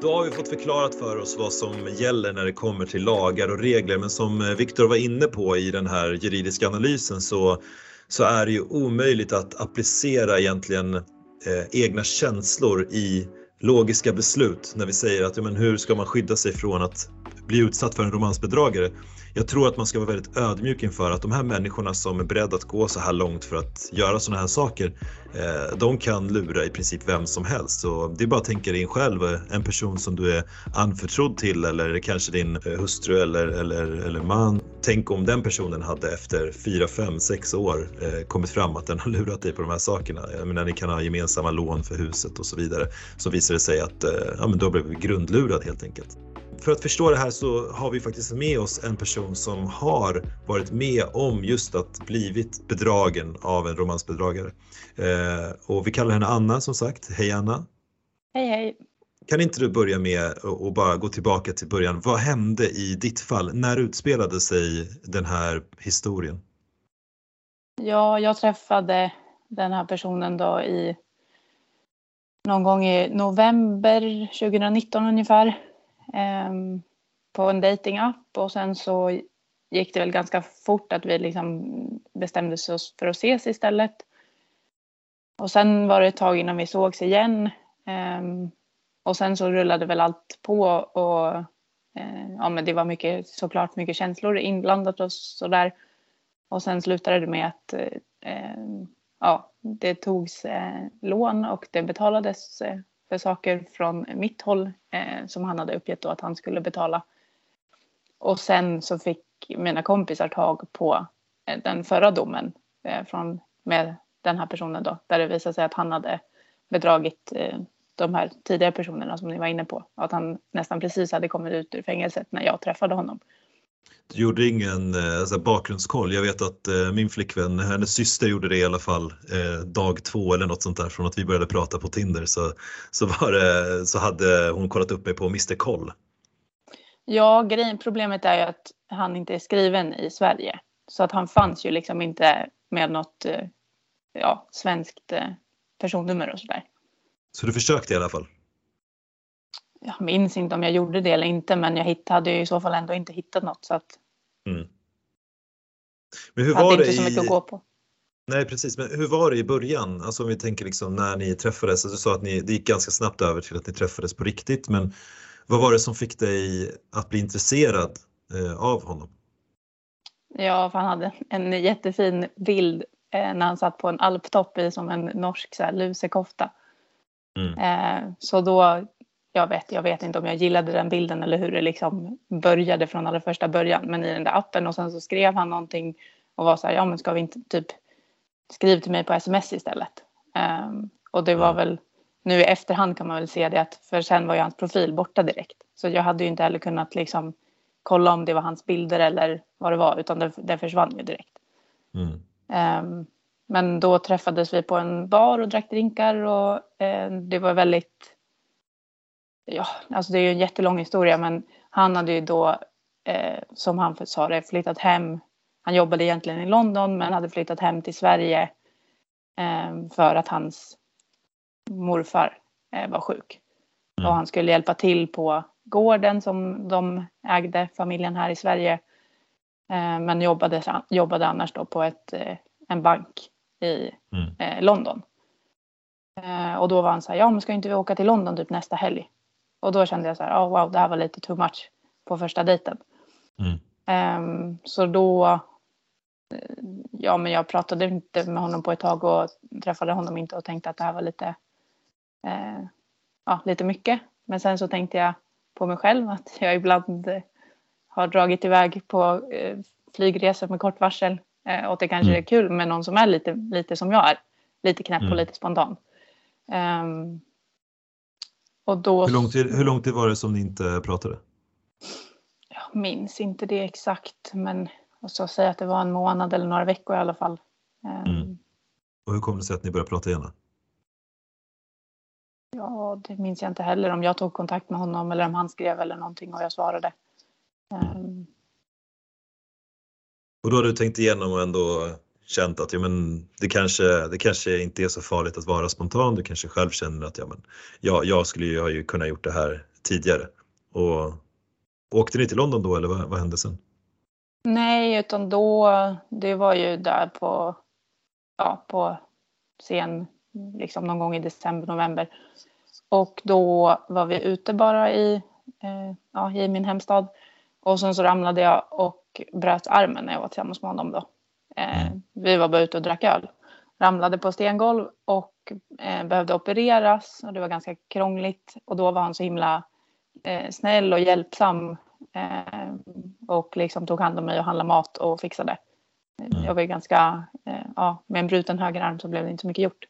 Då har vi fått förklarat för oss vad som gäller när det kommer till lagar och regler. Men som eh, Viktor var inne på i den här juridiska analysen så, så är det ju omöjligt att applicera egentligen eh, egna känslor i logiska beslut när vi säger att ja, men hur ska man skydda sig från att bli utsatt för en romansbedragare? Jag tror att man ska vara väldigt ödmjuk inför att de här människorna som är beredda att gå så här långt för att göra sådana här saker, eh, de kan lura i princip vem som helst. Så det är bara att tänka dig in själv, eh, en person som du är anförtrodd till eller kanske din eh, hustru eller, eller, eller man. Tänk om den personen hade efter 4, 5, 6 år kommit fram att den har lurat dig på de här sakerna. Jag menar, ni kan ha gemensamma lån för huset och så vidare. Så visar det sig att ja, men du har blivit grundlurad helt enkelt. För att förstå det här så har vi faktiskt med oss en person som har varit med om just att blivit bedragen av en romansbedragare. Eh, och vi kallar henne Anna som sagt. Hej Anna! Hej hej! Kan inte du börja med att bara gå tillbaka till början. Vad hände i ditt fall? När utspelade sig den här historien? Ja, jag träffade den här personen då i någon gång i november 2019 ungefär. Ehm, på en datingapp och sen så gick det väl ganska fort att vi liksom bestämde oss för att ses istället. Och sen var det ett tag innan vi sågs igen. Ehm, och sen så rullade väl allt på och eh, ja men det var mycket såklart mycket känslor inblandat och sådär. Och sen slutade det med att eh, ehm, ja, det togs eh, lån och det betalades eh, för saker från mitt håll eh, som han hade uppgett då att han skulle betala. Och sen så fick mina kompisar tag på eh, den förra domen eh, från, med den här personen då, där det visade sig att han hade bedragit eh, de här tidigare personerna som ni var inne på. Att han nästan precis hade kommit ut ur fängelset när jag träffade honom. Du gjorde ingen eh, bakgrundskoll. Jag vet att eh, min flickvän, hennes syster gjorde det i alla fall eh, dag två eller något sånt där från att vi började prata på Tinder så, så, var det, så hade hon kollat upp mig på Mr Koll. Ja, grejen, problemet är ju att han inte är skriven i Sverige. Så att han fanns ju liksom inte med något eh, ja, svenskt eh, personnummer och sådär. Så du försökte i alla fall? Jag minns inte om jag gjorde det eller inte men jag hade ju i så fall ändå inte hittat något så att. Mm. Men hur var det inte så mycket att gå på. Nej precis, men hur var det i början? Alltså om vi tänker liksom när ni träffades, alltså du sa att ni, det gick ganska snabbt över till att ni träffades på riktigt men vad var det som fick dig att bli intresserad eh, av honom? Ja, för han hade en jättefin bild eh, när han satt på en alptopp i som en norsk så här, lusekofta. Mm. Eh, så då jag vet, jag vet inte om jag gillade den bilden eller hur det liksom började från allra första början. Men i den där appen och sen så skrev han någonting och var så här, ja men ska vi inte typ skriv till mig på sms istället. Um, och det var väl, nu i efterhand kan man väl se det att för sen var ju hans profil borta direkt. Så jag hade ju inte heller kunnat liksom kolla om det var hans bilder eller vad det var utan det, det försvann ju direkt. Mm. Um, men då träffades vi på en bar och drack drinkar och uh, det var väldigt ja, alltså det är ju en jättelång historia men han hade ju då eh, som han sa det flyttat hem. Han jobbade egentligen i London men hade flyttat hem till Sverige eh, för att hans morfar eh, var sjuk. Mm. Och han skulle hjälpa till på gården som de ägde, familjen här i Sverige. Eh, men jobbade, jobbade annars då på ett, eh, en bank i mm. Eh, London. och då var han så här, ja men ska inte vi åka till London typ nästa helg? Och då kände jag så här, oh, wow, det här var lite too much på första dejten. Mm. Um, så då, eh, ja men jag pratade inte med honom på ett tag och träffade honom inte och tänkte att det här var lite, uh, ja, lite mycket. Men sen så tänkte jag på mig själv att jag ibland har dragit iväg på uh, flygresor med kort varsel. Uh, och det kanske mm. är kul med någon som är lite, lite som jag är. Lite knäpp mm. och lite spontan. Um, och då, hur, lång tid, hur lång tid var det som ni inte pratade? Jag minns inte det exakt men ska säga att det var en månad eller några veckor i alla fall. Mm. Och hur kom det sig att ni började prata igen? Ja, det minns jag inte heller om jag tog kontakt med honom eller om han skrev eller någonting och jag svarade. Um... Och då har du tänkt igenom ändå känt att ja, men det, kanske, det kanske inte är så farligt att vara spontan. Du kanske själv känner att ja, men, ja, jag skulle ju ha ju kunnat gjort det här tidigare. Och, åkte ni till London då eller vad, vad hände sen? Nej, utan då, det var ju där på, ja, på sen, liksom någon gång i december, november. Och då var vi ute bara i, eh, ja, i min hemstad. Och sen så ramlade jag och bröt armen när jag var tillsammans med honom då. Eh, mm. Vi var bara ute och drack öl. Ramlade på stengolv och eh, behövde opereras och det var ganska krångligt. Och då var han så himla eh, snäll och hjälpsam eh, och liksom tog hand om mig och handlade mat och fixade. Mm. Jag var ju ganska, eh, ja, med en bruten högerarm så blev det inte så mycket gjort.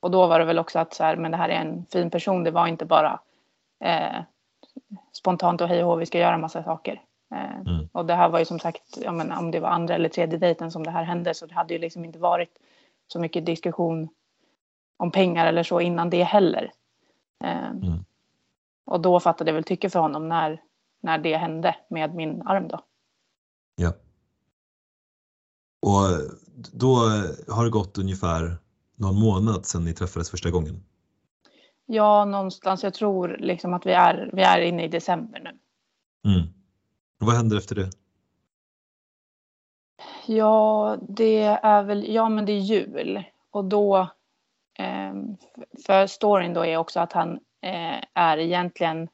Och då var det väl också att så här, men det här är en fin person. Det var inte bara eh, spontant och hej och vi ska göra massa saker. Eh, mm. Och det här var ju som sagt, men om det var andra eller tredje dejten som det här hände så det hade ju liksom inte varit så mycket diskussion om pengar eller så innan det heller. Eh, mm. Och då fattade jag väl tycke för honom när, när det hände med min arm då. Ja. Och då har det gått ungefär någon månad sedan ni träffades första gången? Ja, någonstans. Jag tror liksom att vi är, vi är inne i december nu. Mm. Vad händer efter det? Ja, det är väl, ja men det är jul och då, eh, för storyn då är också att han eh, är egentligen,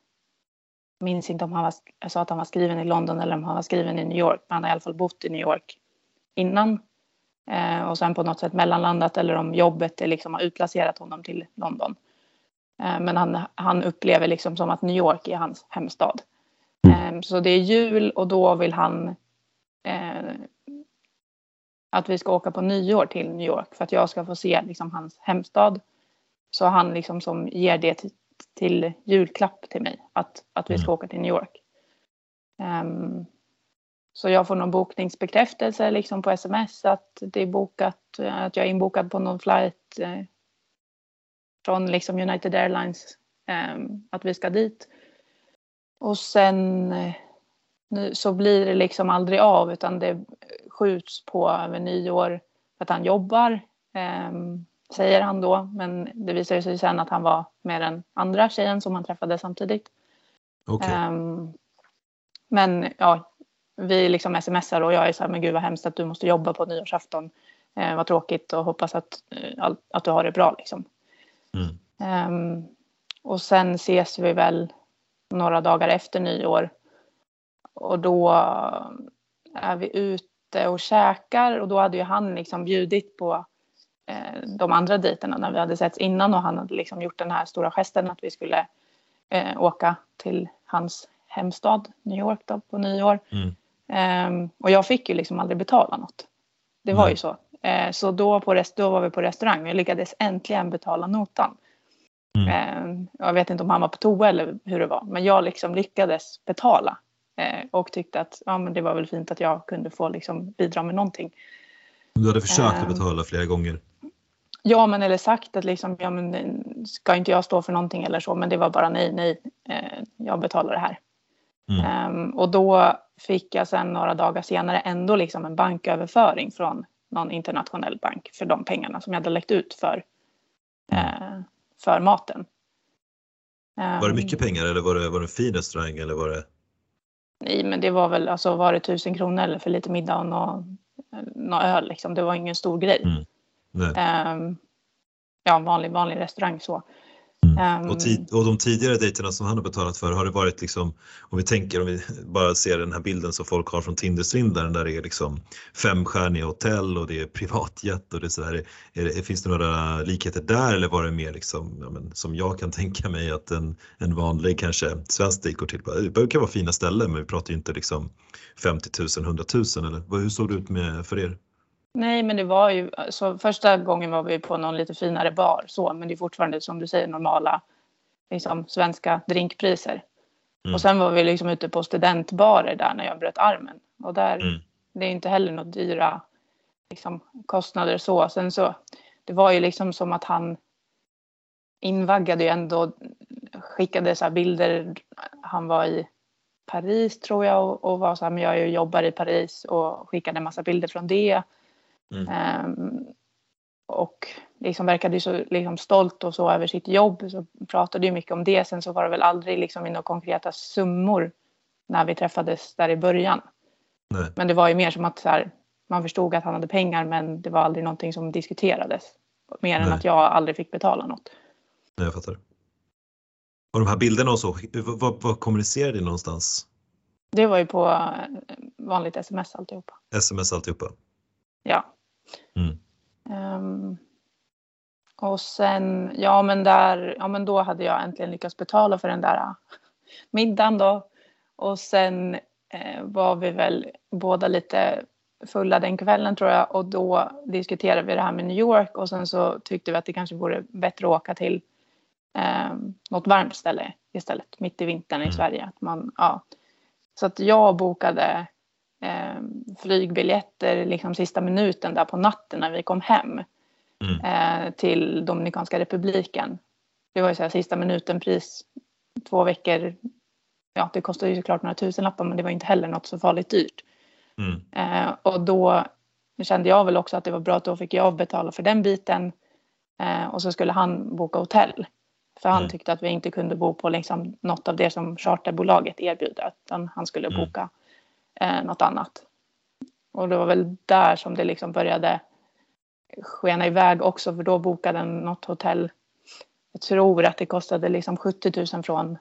minns inte om han var, jag sa att han var skriven i London eller om han var skriven i New York, men han har i alla fall bott i New York innan eh, och sen på något sätt mellanlandat eller om jobbet liksom har utplacerat honom till London. Eh, men han, han upplever liksom som att New York är hans hemstad. Mm. Eh, så det är jul och då vill han eh, att vi ska åka på nyår till New York för att jag ska få se liksom, hans hemstad. Så han liksom som ger det till, till julklapp till mig att, att vi ska mm. åka till New York. Um, så jag får någon bokningsbekräftelse liksom på sms att det är bokat, att jag är inbokad på någon flight eh, från liksom United Airlines, eh, att vi ska dit. Och sen eh, nu, så blir det liksom aldrig av utan det skjuts på över nyår för att han jobbar, eh, säger han då. Men det visar sig sen att han var med den andra tjejen som han träffade samtidigt. Okay. Ehm, men ja, vi liksom smsar och jag är så här, men gud vad hemskt att du måste jobba på nyårsafton. Eh, vad tråkigt och hoppas att, eh, att du har det bra liksom. Mm. Um, och sen ses vi väl några dagar efter nyår. Och då är vi ute och käkar och då hade ju han liksom bjudit på eh, de andra dejterna när vi hade setts innan och han hade liksom gjort den här stora gesten att vi skulle eh, åka till hans hemstad New York då på nyår. Mm. Um, och jag fick ju liksom aldrig betala något. Det var Nej. ju så. Uh, så då, på rest, då var vi på restaurang och jag lyckades äntligen betala notan. Mm. Uh, jag vet inte om han var på toa eller hur det var, men jag liksom lyckades betala. Uh, och tyckte att ja, men det var väl fint att jag kunde få liksom, bidra med någonting. Du hade försökt att ehm. betala flera gånger? Ja, men eller sagt att liksom, ja, men, ska inte jag stå för någonting eller så, men det var bara nej, nej, eh, jag betalar det här. Mm. Um, och då fick jag sen några dagar senare ändå liksom en banköverföring från någon internationell bank för de pengarna som jag hade läckt ut för, uh, för maten. Var det mycket pengar eller var det, var det en fin restaurang eller var det? Nej, men det var väl alltså var det tusen kronor eller för lite middag och något nå öl liksom. Det var ingen stor grej. Mm. Um, ja, vanlig, vanlig restaurang så. Mm. Och, tid, och, de tidigare dejterna som han har betalat för, har det varit liksom, om vi tänker, om vi bara ser den här bilden som folk har från Tindersvindlaren där det är liksom femstjärniga hotell och det är privatjet och det är så här, är det, finns det några likheter där eller var det mer liksom, ja, men, som jag kan tänka mig att en, en vanlig kanske svensk dejt går till? Det kan vara fina ställen men vi pratar ju inte liksom 50 000, 100 000 eller hur såg det ut med, för er? Nej, men det var ju, alltså, första gången var vi på någon lite finare bar så, men det är fortfarande som du säger normala liksom, svenska drinkpriser. Mm. Och sen var vi liksom ute på studentbarer där när jag bröt armen och där, mm. det är inte heller något dyra liksom, kostnader så. Sen så, det var ju liksom som att han invaggade ju ändå, skickade så bilder, han var i Paris tror jag och, och var så här, men jag jobbar i Paris och skickade en massa bilder från det. Mm. Um, och liksom verkade ju så liksom stolt och så över sitt jobb. Så pratade ju mycket om det. Sen så var det väl aldrig liksom i några konkreta summor när vi träffades där i början. Nej. Men det var ju mer som att så här, man förstod att han hade pengar men det var aldrig någonting som diskuterades. Mer Nej. än att jag aldrig fick betala något. Nej, jag fattar. Och de här bilderna och så, vad, vad kommunicerade ni någonstans? Det var ju på eh, vanligt sms alltihopa. Sms alltihopa? Ja. Mm. Um, och sen, ja men där, ja men då hade jag äntligen lyckats betala för den där äh, middagen då. Och sen eh, var vi väl båda lite fulla den kvällen tror jag och då diskuterade vi det här med New York och sen så tyckte vi att det kanske vore bättre att åka till eh, något varmt ställe istället mitt i vintern i mm. Sverige. Att man, ja. Så att jag bokade flygbiljetter liksom sista minuten där på natten när vi kom hem mm. eh, till Dominikanska republiken. Det var ju så här, sista minuten pris två veckor. Ja, det kostade ju såklart några tusenlappar men det var inte heller något så farligt dyrt. Mm. Eh, och då kände jag väl också att det var bra att då fick jag betala för den biten. Eh, och så skulle han boka hotell. För han mm. tyckte att vi inte kunde bo på liksom något av det som charterbolaget erbjuder. Utan han skulle mm. boka eh, något annat. Och det var väl där som det liksom började skena iväg också för då bokade den något hotell. Jag tror att det kostade liksom 70 000 från,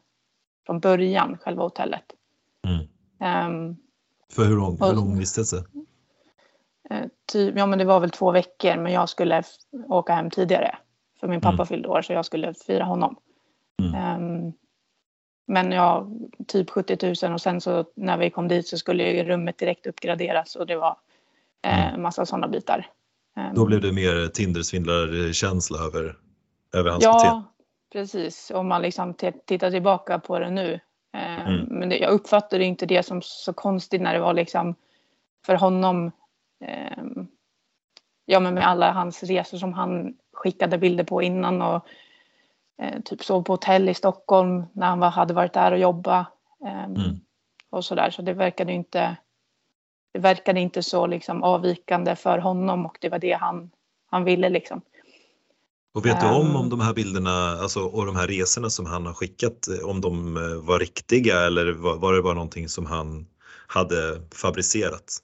från början, själva hotellet. Mm. Um, för hur lång, hur lång vistelse? Uh, typ, ja men det var väl två veckor men jag skulle åka hem tidigare. För min pappa mm. fyllde år så jag skulle fira honom. Mm. Um, men ja, typ 70 000 och sen så när vi kom dit så skulle rummet direkt uppgraderas och det var eh, mm. massa sådana bitar. Då blev det mer Tinder-svindlarkänsla över, över hans ja, beteende? Ja, precis. Om man liksom tittar tillbaka på det nu. Eh, mm. Men det, jag uppfattade inte det som så konstigt när det var liksom för honom eh, ja, men med alla hans resor som han skickade bilder på innan och typ sov på hotell i Stockholm när han var, hade varit där och jobbat. Eh, mm. Och sådär, så det verkade inte det verkade inte så liksom avvikande för honom och det var det han, han ville liksom. Och vet du om om ehm. de här bilderna alltså, och de här resorna som han har skickat, om de eh, var riktiga eller var, var det bara någonting som han hade fabricerat?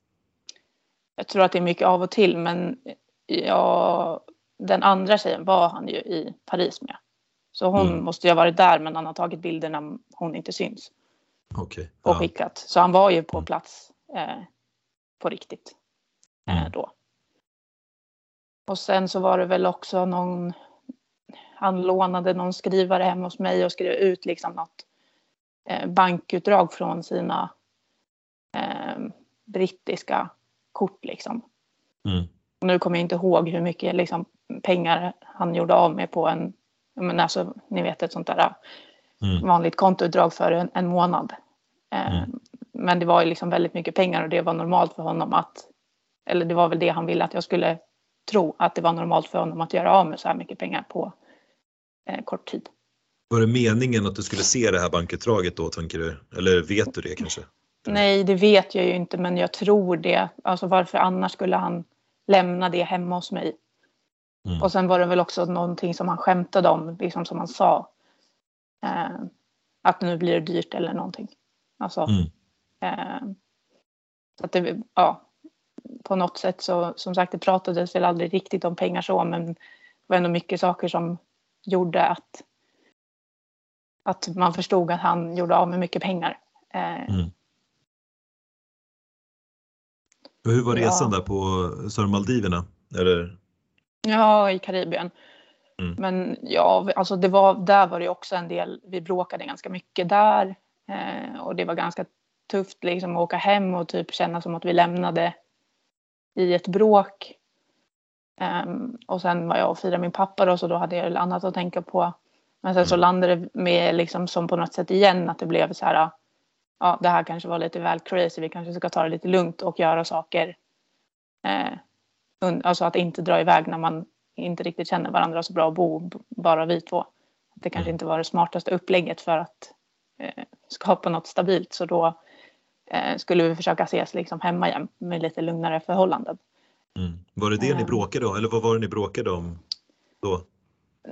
Jag tror att det är mycket av och till men ja, den andra tjejen var han ju i Paris med. Så hon mm. måste ju ha varit där men han har tagit bilder när hon inte syns. Okay. Och skickat. Så han var ju på mm. plats eh, på riktigt eh, mm. då. Och sen så var det väl också någon, han lånade någon skrivare hemma hos mig och skrev ut liksom något eh, bankutdrag från sina eh, brittiska kort liksom. Mm. Nu kommer jag inte ihåg hur mycket liksom, pengar han gjorde av med på en, men alltså, ni vet ett sånt där mm. vanligt kontoutdrag för en, en månad. Eh, mm. Men det var ju liksom väldigt mycket pengar och det var normalt för honom att, eller det var väl det han ville att jag skulle tro, att det var normalt för honom att göra av med så här mycket pengar på eh, kort tid. Var det meningen att du skulle se det här bankutdraget då tänker du? Eller vet du det kanske? Nej, det vet jag ju inte men jag tror det. Alltså varför annars skulle han lämna det hemma hos mig? Mm. Och sen var det väl också någonting som han skämtade om, liksom som han sa. Eh, att nu blir det dyrt eller någonting. Alltså, mm. Eh, att det, ja, på något sätt så, som sagt, det pratades väl aldrig riktigt om pengar så, men det var ändå mycket saker som gjorde att, att man förstod att han gjorde av med mycket pengar. Eh, mm. Hur var resan ja. där på Söder Maldiverna? Eller? Ja, i Karibien. Mm. Men ja, alltså det var, där var det också en del, vi bråkade ganska mycket där. Eh, och det var ganska tufft liksom att åka hem och typ känna som att vi lämnade i ett bråk. Um, och sen var jag och firade min pappa då så då hade jag annat att tänka på. Men sen så mm. landade det med liksom som på något sätt igen att det blev så här. Ja, det här kanske var lite väl crazy. Vi kanske ska ta det lite lugnt och göra saker eh, alltså att inte dra iväg när man inte riktigt känner varandra så bra och bo bara vi två. Det kanske mm. inte var det smartaste upplägget för att eh, skapa något stabilt så då eh, skulle vi försöka ses liksom hemma igen med lite lugnare förhållanden. Mm. Var det det ni eh. bråkade om eller vad var det ni bråkade om då?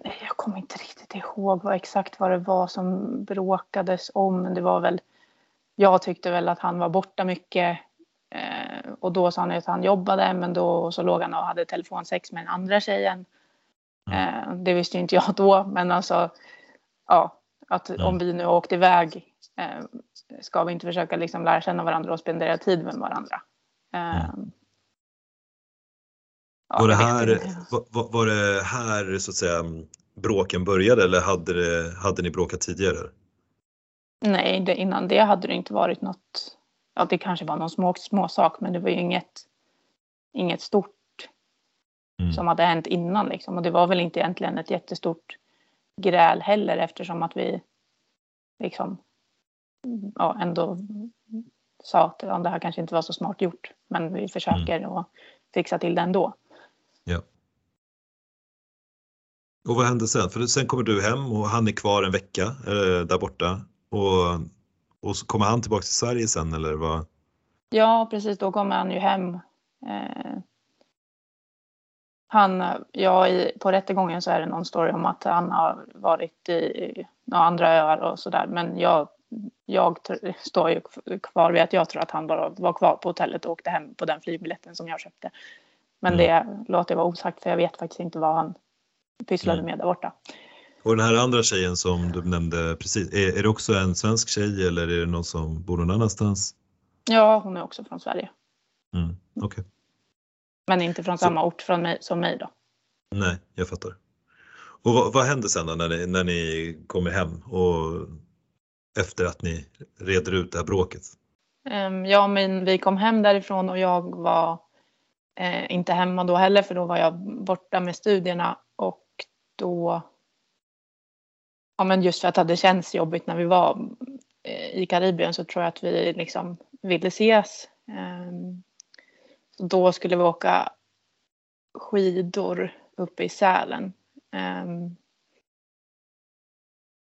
Jag kommer inte riktigt ihåg vad exakt vad det var som bråkades om. Men det var väl, jag tyckte väl att han var borta mycket. Och då sa han att han jobbade men då så låg han och hade telefonsex med den andra tjejen. Mm. Eh, det visste inte jag då men alltså ja, att mm. om vi nu åkte iväg eh, ska vi inte försöka liksom lära känna varandra och spendera tid med varandra. Eh, mm. Ja, var, det här, var, var, det här så att säga bråken började eller hade, det, hade ni bråkat tidigare? Nej, det, innan det hade det inte varit något. Ja, det kanske var någon små, små sak, men det var ju inget, inget stort mm. som hade hänt innan liksom. Och det var väl inte egentligen ett jättestort gräl heller eftersom att vi liksom ja, ändå sa att ja, det här kanske inte var så smart gjort, men vi försöker mm. och fixa till det ändå. Ja. Och vad hände sen? För sen kommer du hem och han är kvar en vecka eh, där borta och, och så kommer han tillbaka till Sverige sen eller vad? Ja precis, då kommer han ju hem. Eh, han, ja, i, på rättegången så är det någon story om att han har varit i några andra öar och sådär men jag, jag står ju kvar vid att jag tror att han bara var kvar på hotellet och åkte hem på den flygbiljetten som jag köpte. Men mm. det låter jag vara osagt för jag vet faktiskt inte vad han pysslade mm. med där borta. Och den här andra tjejen som du nämnde precis, är, är det också en svensk tjej eller är det någon som bor någon annanstans? Ja, hon är också från Sverige. Mm, okay. Men inte från samma Så, ort från mig, som mig då. Nej, jag fattar. Och vad, vad händer sen då när ni, när ni kommer hem och efter att ni reder ut det här bråket? Um, ja, men vi kom hem därifrån och jag var eh, inte hemma då heller för då var jag borta med studierna och då ja men just för att det känns jobbigt när vi var eh, i Karibien så tror jag att vi liksom ville ses. Ehm, då skulle vi åka skidor uppe i Sälen. Ehm,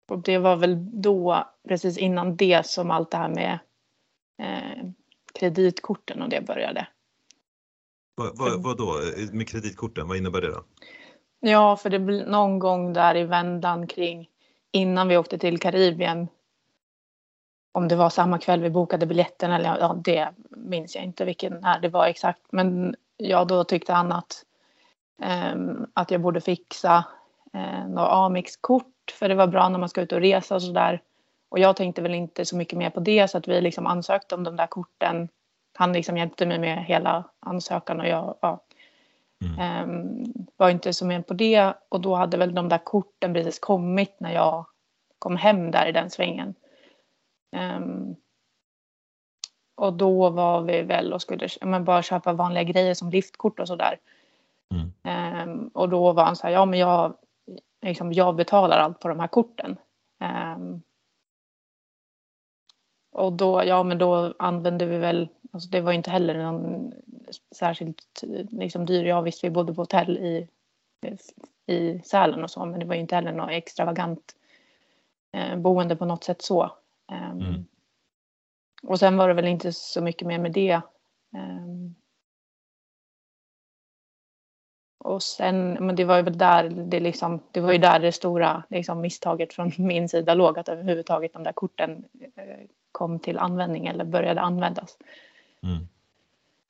och det var väl då, precis innan det, som allt det här med eh, kreditkorten och det började. Vad, vad, vad då med kreditkorten, vad innebär det då? Ja, för det blir någon gång där i vändan kring innan vi åkte till Karibien. Om det var samma kväll vi bokade biljetten eller ja, det minns jag inte vilken när det var exakt. Men ja, då tyckte han att, um, att jag borde fixa eh, uh, några Amix-kort för det var bra när man ska ut och resa och sådär. Och jag tänkte väl inte så mycket mer på det så att vi liksom ansökte om de där korten han liksom hjälpte mig med hela ansökan och jag ja, mm. um, var inte så med på det. Och då hade väl de där korten precis kommit när jag kom hem där i den svängen. Um, och då var vi väl och skulle men bara köpa vanliga grejer som liftkort och sådär. Mm. Um, och då var han så här, ja men jag, liksom, jag betalar allt på de här korten. Och då, ja men då använde vi väl Alltså det var inte heller någon särskilt liksom, dyr. Ja visst, vi bodde på hotell i, i Sälen och så, men det var ju inte heller något extravagant eh, boende på något sätt så. Um, mm. Och sen var det väl inte så mycket mer med det. Um, och sen, men det var ju där det liksom, det var ju där det stora liksom, misstaget från min sida låg, att överhuvudtaget de där korten eh, kom till användning eller började användas. Mm.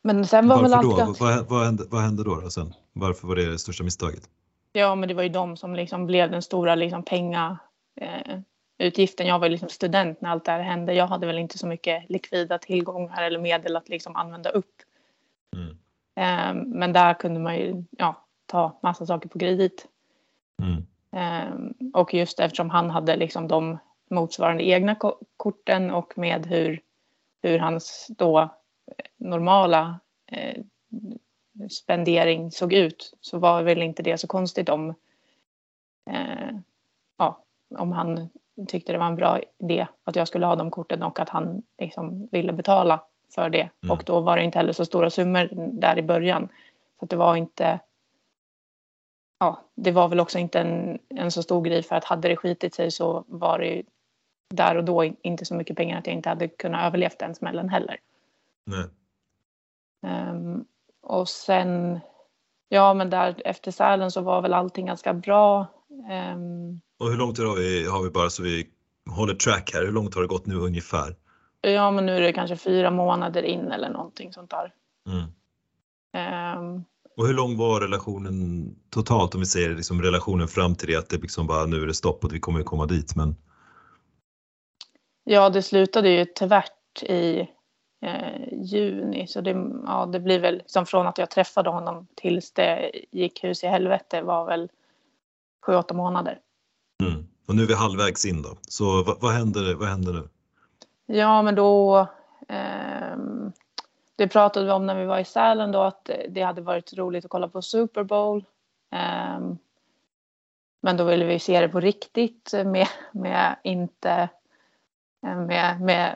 Men sen var Varför väl allt? Vad, vad, hände, vad hände då, då sen? Varför var det det största misstaget? Ja, men det var ju de som liksom blev den stora liksom penga eh, utgiften. Jag var liksom student när allt det här hände. Jag hade väl inte så mycket likvida tillgångar eller medel att liksom använda upp. Mm. Eh, men där kunde man ju ja, ta massa saker på kredit. Mm. Eh, och just eftersom han hade liksom de motsvarande egna korten och med hur, hur hans då normala eh, spendering såg ut så var väl inte det så konstigt om, eh, ja, om han tyckte det var en bra idé att jag skulle ha de korten och att han liksom ville betala för det. Mm. Och då var det inte heller så stora summor där i början. Så det var inte ja, det var väl också inte en, en så stor grej för att hade det skitit sig så var det där och då inte så mycket pengar att jag inte hade kunnat överleva den smällen heller. Um, och sen, ja men där efter Sälen så var väl allting ganska bra. Um, och hur långt har vi, har vi bara så vi håller track här, hur långt har det gått nu ungefär? Ja men nu är det kanske fyra månader in eller någonting sånt där. Mm. Um, och hur lång var relationen totalt om vi säger liksom relationen fram till det att det liksom bara nu är det stopp och vi kommer att komma dit men? Ja det slutade ju tvärt i eh, juni så det, ja, det blir väl som från att jag träffade honom tills det gick hus i helvete var väl sju, åtta månader. Mm. Och nu är vi halvvägs in då, så vad, vad, händer, vad händer nu? Ja men då eh, det pratade vi om när vi var i Sälen då att det hade varit roligt att kolla på Super Bowl. Um, men då ville vi se det på riktigt med, med inte med, med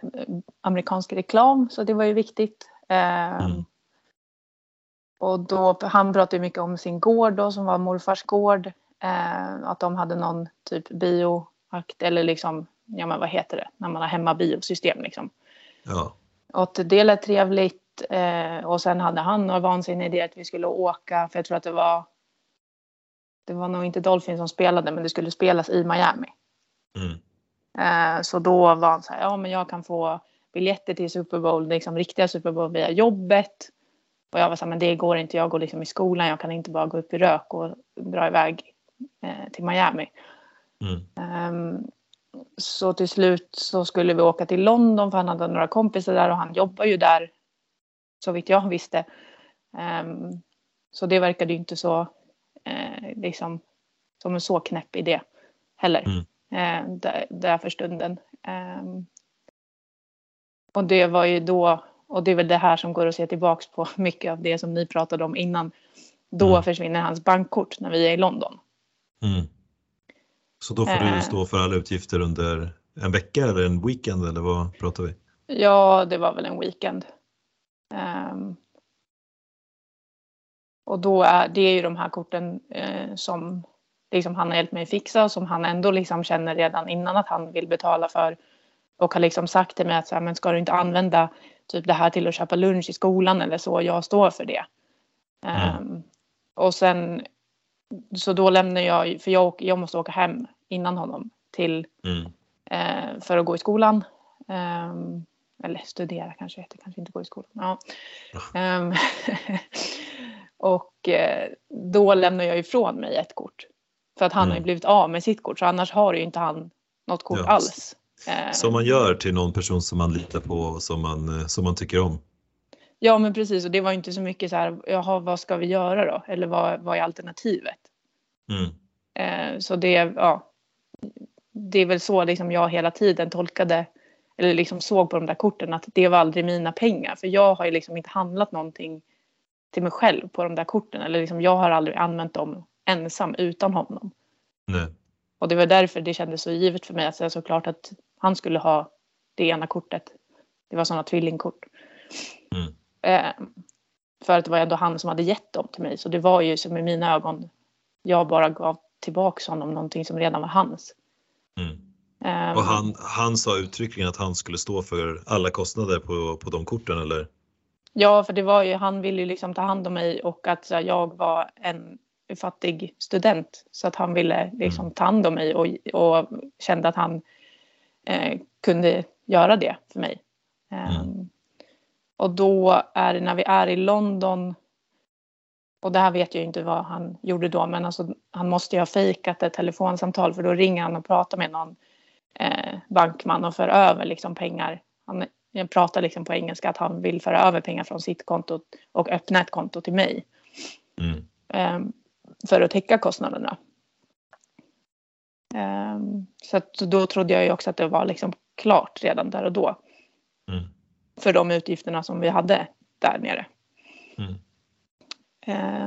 amerikansk reklam så det var ju viktigt. Um, mm. Och då, han pratade mycket om sin gård då som var morfars gård. Att de hade någon typ bioakt eller liksom, ja men vad heter det, när man har hemma biosystem liksom. Ja. Och det lät trevligt Eh, och sen hade han några vansinniga idéer att vi skulle åka, för jag tror att det var det var nog inte Dolphin som spelade, men det skulle spelas i Miami. Mm. Eh, så då var han så här, ja men jag kan få biljetter till Super Bowl, liksom riktiga Super Bowl via jobbet. Och jag var så här, men det går inte, jag går liksom i skolan, jag kan inte bara gå upp i rök och dra iväg eh, till Miami. Mm. Um, så till slut så skulle vi åka till London för han hade några kompisar där och han jobbar ju där så vitt jag visste. Um, så det verkade ju inte så uh, liksom som en så knäpp idé heller. Mm. Där, där för stunden. Um, och det var ju då, och det är väl det här som går att se tillbaks på mycket av det som ni pratade om innan. Då mm. försvinner hans bankkort när vi är i London. Mm. Så då får du stå för alla utgifter under en vecka eller en weekend eller vad pratar vi? Ja, det var väl en weekend. Um, och då är det är ju de här korten eh, som liksom han har hjälpt mig fixa och som han ändå liksom känner redan innan att han vill betala för. Och har liksom sagt till mig att så här, men ska du inte använda typ det här till att köpa lunch i skolan eller så, jag står för det. Mm. Um, och sen så då lämnar jag, för jag, jag måste åka hem innan honom till mm. eh, för att gå i skolan. Um, eller studera kanske heter, kanske inte gå i skolan. Ja. Um, och eh, då lämnar jag ifrån mig ett kort. För att han mm. har ju blivit av med sitt kort så annars har ju inte han något kort ja. alls. Som man gör till någon person som man litar på och som man, eh, som man tycker om. Ja men precis och det var inte så mycket så här, jaha vad ska vi göra då? Eller vad, vad är alternativet? Mm. Eh, så det, ja, det är väl så liksom jag hela tiden tolkade eller liksom såg på de där korten att det var aldrig mina pengar. För jag har ju liksom inte handlat någonting till mig själv på de där korten. Eller liksom jag har aldrig använt dem ensam utan honom. Nej. Och det var därför det kändes så givet för mig att säga såklart att han skulle ha det ena kortet. Det var sådana tvillingkort. Mm. Eh, för att det var ändå han som hade gett dem till mig. Så det var ju som i mina ögon, jag bara gav tillbaka honom någonting som redan var hans. Mm. Um, och han, han sa uttryckligen att han skulle stå för alla kostnader på, på de korten eller? Ja, för det var ju, han ville ju liksom ta hand om mig och att här, jag var en fattig student så att han ville liksom mm. ta hand om mig och, och kände att han eh, kunde göra det för mig. Um. Och då är det när vi är i London och det här vet jag inte vad han gjorde då men alltså, han måste ju ha fejkat ett telefonsamtal för då ringer han och pratar med någon eh, bankman och för över liksom pengar. Han pratar liksom på engelska att han vill föra över pengar från sitt konto och öppna ett konto till mig. Mm. Eh, för att täcka kostnaderna. Eh, så då trodde jag ju också att det var liksom klart redan där och då. Mm. För de utgifterna som vi hade där nere. Mm.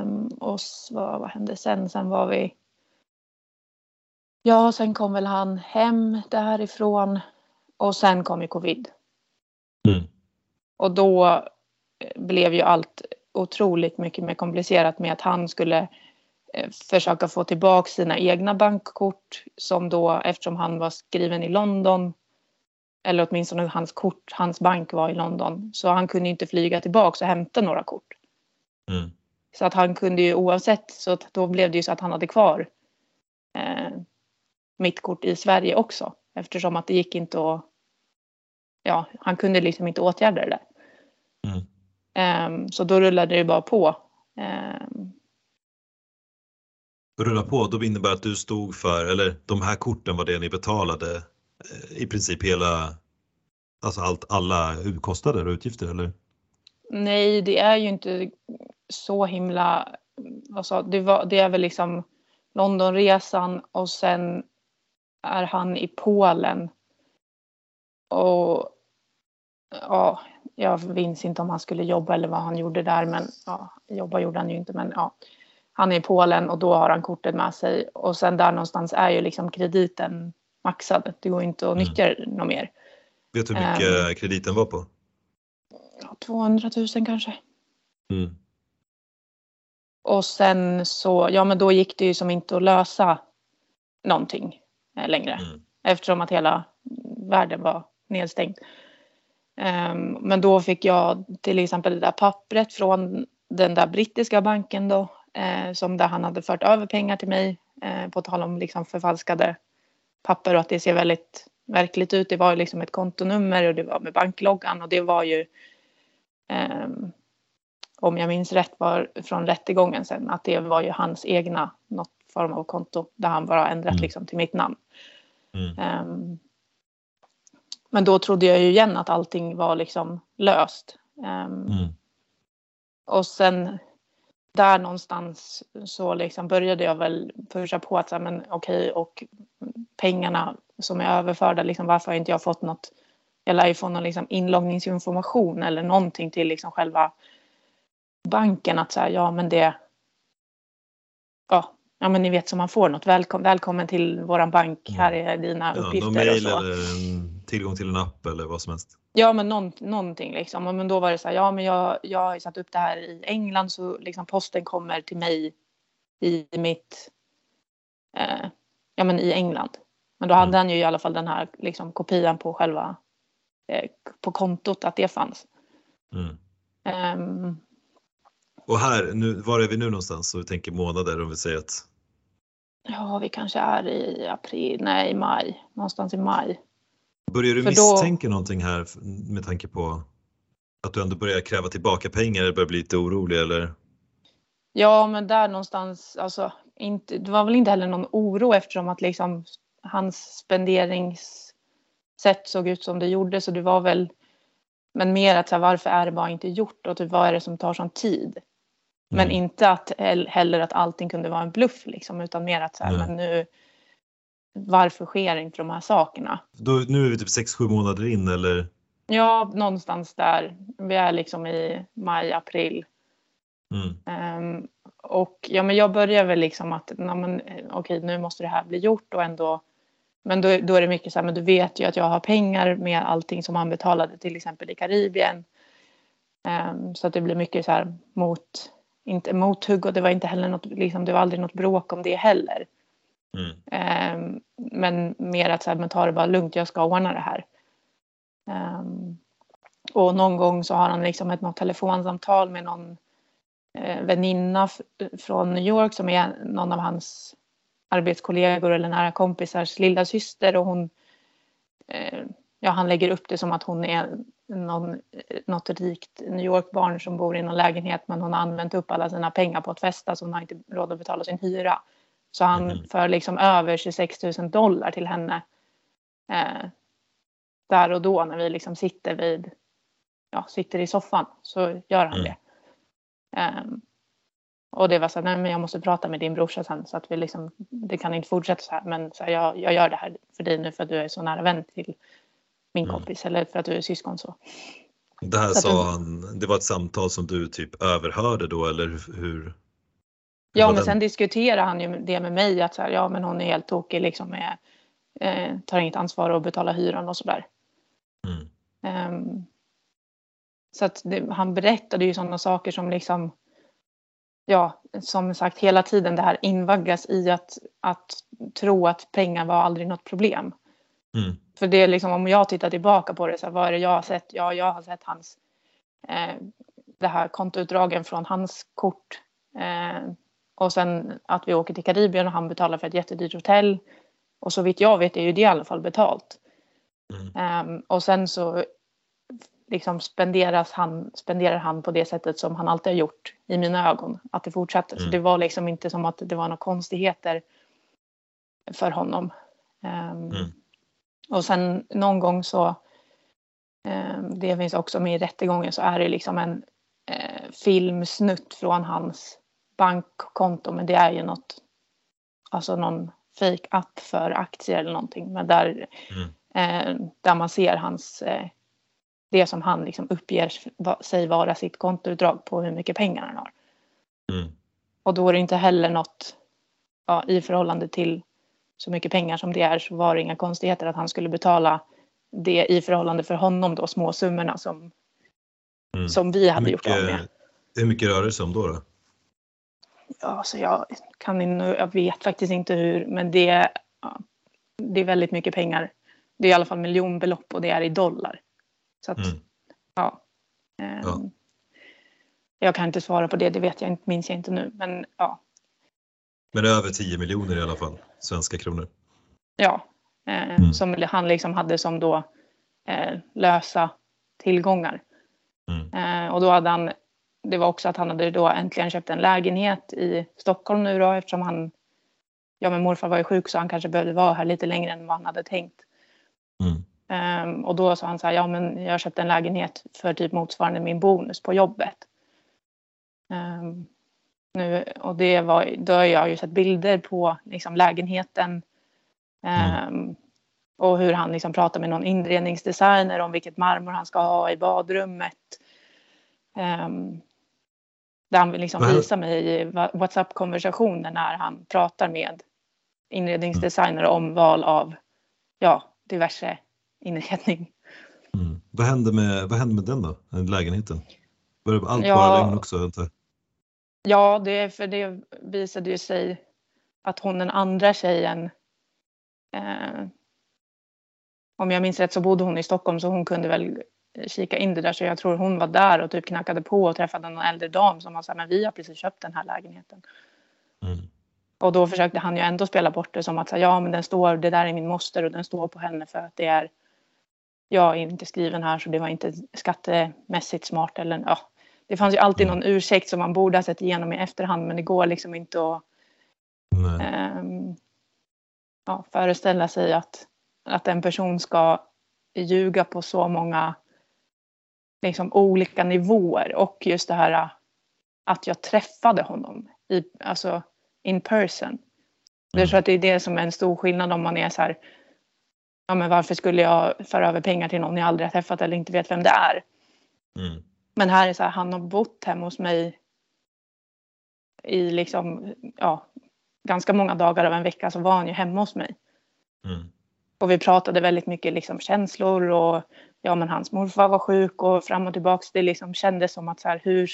Um, och så, vad hände sen? Sen var vi Ja, sen kom väl han hem därifrån och sen kom ju covid. Mm. Och då eh, blev ju allt otroligt mycket mer komplicerat med att han skulle försöka få tillbaka sina egna bankkort som då eftersom han var skriven i London eller åtminstone hans kort, hans bank var i London så han kunde inte flyga tillbaka och hämta några kort. Mm. Så att han kunde ju oavsett så att då blev det ju så att han hade kvar eh, mitt kort i Sverige också eftersom att det gick inte att ja, han kunde liksom inte åtgärda det där. Mm. Um, så då rullade det bara på. Um, Rulla på, då innebär att du stod för, eller de här korten var det ni betalade eh, i princip hela, alltså allt, alla kostnader och utgifter eller? Nej, det är ju inte så himla, alltså det, var, det är väl liksom Londonresan och sen är han i Polen. Och ja, jag minns inte om han skulle jobba eller vad han gjorde där, men ja, jobba gjorde han ju inte, men ja. Han är i Polen och då har han kortet med sig och sen där någonstans är ju liksom krediten maxad. Det går inte att mm. nyttja mm. något mer. Vet du hur mycket um, krediten var på? 200 000 kanske. Mm. Och sen så, ja men då gick det ju som inte att lösa någonting eh, längre. Mm. Eftersom att hela världen var nedstängd. Um, men då fick jag till exempel det där pappret från den där brittiska banken då. Eh, som där han hade fört över pengar till mig. Eh, på tal om liksom förfalskade papper och att det ser väldigt verkligt ut. Det var ju liksom ett kontonummer och det var med bankloggan och det var ju um, om jag minns rätt var från rättegången sen att det var ju hans egna något form av konto där han bara ändrat mm. liksom till mitt namn. Mm. Um, men då trodde jag ju igen att allting var liksom löst. Um, mm. Och sen där någonstans så liksom började jag väl pusha på att säga, men okej okay, och pengarna som är överförda, liksom, varför har inte jag fått något? Jag lär ju få någon liksom inloggningsinformation eller någonting till liksom själva banken att säga ja men det ja, ja men ni vet som man får något välkom välkommen till våran bank mm. här är dina ja, uppgifter någon mail eller tillgång till en app eller vad som helst. Ja men någon, någonting liksom men då var det så här ja men jag, jag har satt upp det här i England så liksom posten kommer till mig i mitt eh, ja men i England. Men då hade mm. han ju i alla fall den här liksom kopian på själva eh, på kontot att det fanns. Mm. Um, och här, nu, var är vi nu någonstans? Så vi tänker månader om vi säger att... Ja, vi kanske är i april, nej maj, någonstans i maj. Börjar du misstänka då... någonting här med tanke på att du ändå börjar kräva tillbaka pengar eller börjar bli lite orolig eller? Ja, men där någonstans, alltså inte, det var väl inte heller någon oro eftersom att liksom hans spenderingssätt såg ut som det gjorde så det var väl men mer att så här, varför är det bara inte gjort och typ, vad är det som tar sån tid? Men mm. inte att heller att allting kunde vara en bluff liksom, utan mer att så här, men nu varför sker inte de här sakerna? Då, nu är vi typ 6-7 månader in eller? Ja, någonstans där. Vi är liksom i maj, april. Mm. Um, och ja, men jag börjar väl liksom att na, men, okej, nu måste det här bli gjort och ändå. Men då, då är det mycket så här, men du vet ju att jag har pengar med allting som han betalade till exempel i Karibien. Um, så att det blir mycket så här mot inte mothugg och det var inte heller något, liksom, det var aldrig något bråk om det heller. Mm. Ehm, men mer att så här, men ta det bara lugnt, jag ska ordna det här. Ehm, och någon gång så har han liksom ett något telefonsamtal med någon eh, väninna från New York som är någon av hans arbetskollegor eller nära kompisars lilla syster och hon eh, ja, han lägger upp det som att hon är någon, eh, något rikt New York-barn som bor i någon lägenhet men hon har använt upp alla sina pengar på att festa så hon har inte råd att betala sin hyra. Så han mm. för liksom över 26 000 dollar till henne eh, där och då när vi liksom sitter vid, ja, sitter i soffan så gör han mm. det. Um, och det var så här, nej men jag måste prata med din brorsa sen så att vi liksom, det kan inte fortsätta så här men så här, jag, jag gör det här för dig nu för att du är så nära vän till min mm. kompis eller för att du är syskon så. Det här så sa han, det var ett samtal som du typ överhörde då eller hur? Ja men sen diskuterade han ju det med mig att så här, ja men hon är helt tokig liksom med, eh, tar inget ansvar och betalar hyran och sådär. Mm. Um, Så att det, han berättade ju sådana saker som liksom ja, som sagt hela tiden det här invaggas i att, att tro att pengar var aldrig något problem. Mm. För det är liksom om jag tittar tillbaka på det så här, vad är det jag har sett? Ja, jag har sett hans eh, det här kontoutdragen från hans kort. Eh, och sen att vi åker till Karibien och han betalar för ett jättedyrt hotell. Och så vitt jag vet är ju det i alla fall betalt. Mm. Um, och sen så liksom spenderas han, spenderar han på det sättet som han alltid har gjort i mina ögon. Att det fortsatte. Mm. Så det var liksom inte som att det var några konstigheter för honom. Um, mm. Och sen någon gång så, um, det finns också med i rättegången, så är det liksom en uh, filmsnutt från hans bankkonto. Men det är ju något, alltså någon fake app för aktier eller någonting. Men där, mm. uh, där man ser hans uh, det som han liksom uppger sig vara sitt kontoutdrag på hur mycket pengar han har. Mm. Och då är det inte heller något ja, i förhållande till så mycket pengar som det är så var det inga konstigheter att han skulle betala det i förhållande för honom då småsummorna som, mm. som vi hade mycket, gjort av med. Hur mycket rör det sig om då? då? Alltså jag, kan jag vet faktiskt inte hur, men det, det är väldigt mycket pengar. Det är i alla fall miljonbelopp och det är i dollar. Så att, mm. ja. Ja. Jag kan inte svara på det, det vet jag inte, minns jag inte nu. Men ja. Men över 10 miljoner i alla fall, svenska kronor. Ja, eh, mm. som han liksom hade som då eh, lösa tillgångar. Mm. Eh, och då hade han, det var också att han hade då äntligen köpt en lägenhet i Stockholm nu då eftersom han, ja men morfar var ju sjuk så han kanske behövde vara här lite längre än vad han hade tänkt. Mm. Um, och då sa han så här, ja men jag köpte en lägenhet för typ motsvarande min bonus på jobbet. Um, nu, och det var, då har jag ju sett bilder på liksom, lägenheten. Um, mm. Och hur han liksom pratar med någon inredningsdesigner om vilket marmor han ska ha i badrummet. Um, där han liksom visar mig i WhatsApp-konversationer när han pratar med inredningsdesigner om val av ja, diverse inredning. Mm. Vad, hände med, vad hände med den då, lägenheten? Var allt ja, bara lögn också? Inte? Ja, det, för det visade ju sig att hon den andra tjejen eh, om jag minns rätt så bodde hon i Stockholm så hon kunde väl kika in det där så jag tror hon var där och typ knackade på och träffade en äldre dam som var så här, men vi har precis köpt den här lägenheten. Mm. Och då försökte han ju ändå spela bort det som att ja men den står, det där är min moster och den står på henne för att det är jag är inte skriven här så det var inte skattemässigt smart eller ja. Det fanns ju alltid någon ursäkt som man borde ha sett igenom i efterhand men det går liksom inte att um, ja, föreställa sig att, att en person ska ljuga på så många liksom, olika nivåer och just det här att jag träffade honom i, alltså in person. Mm. Jag tror att det är det som är en stor skillnad om man är så här ja men varför skulle jag föra över pengar till någon jag aldrig har träffat eller inte vet vem det är. Mm. Men här är så här, han har bott hemma hos mig i liksom, ja, ganska många dagar av en vecka så var han ju hemma hos mig. Mm. Och vi pratade väldigt mycket liksom känslor och ja men hans morfar var sjuk och fram och tillbaks. Det liksom kändes som att så här, hur,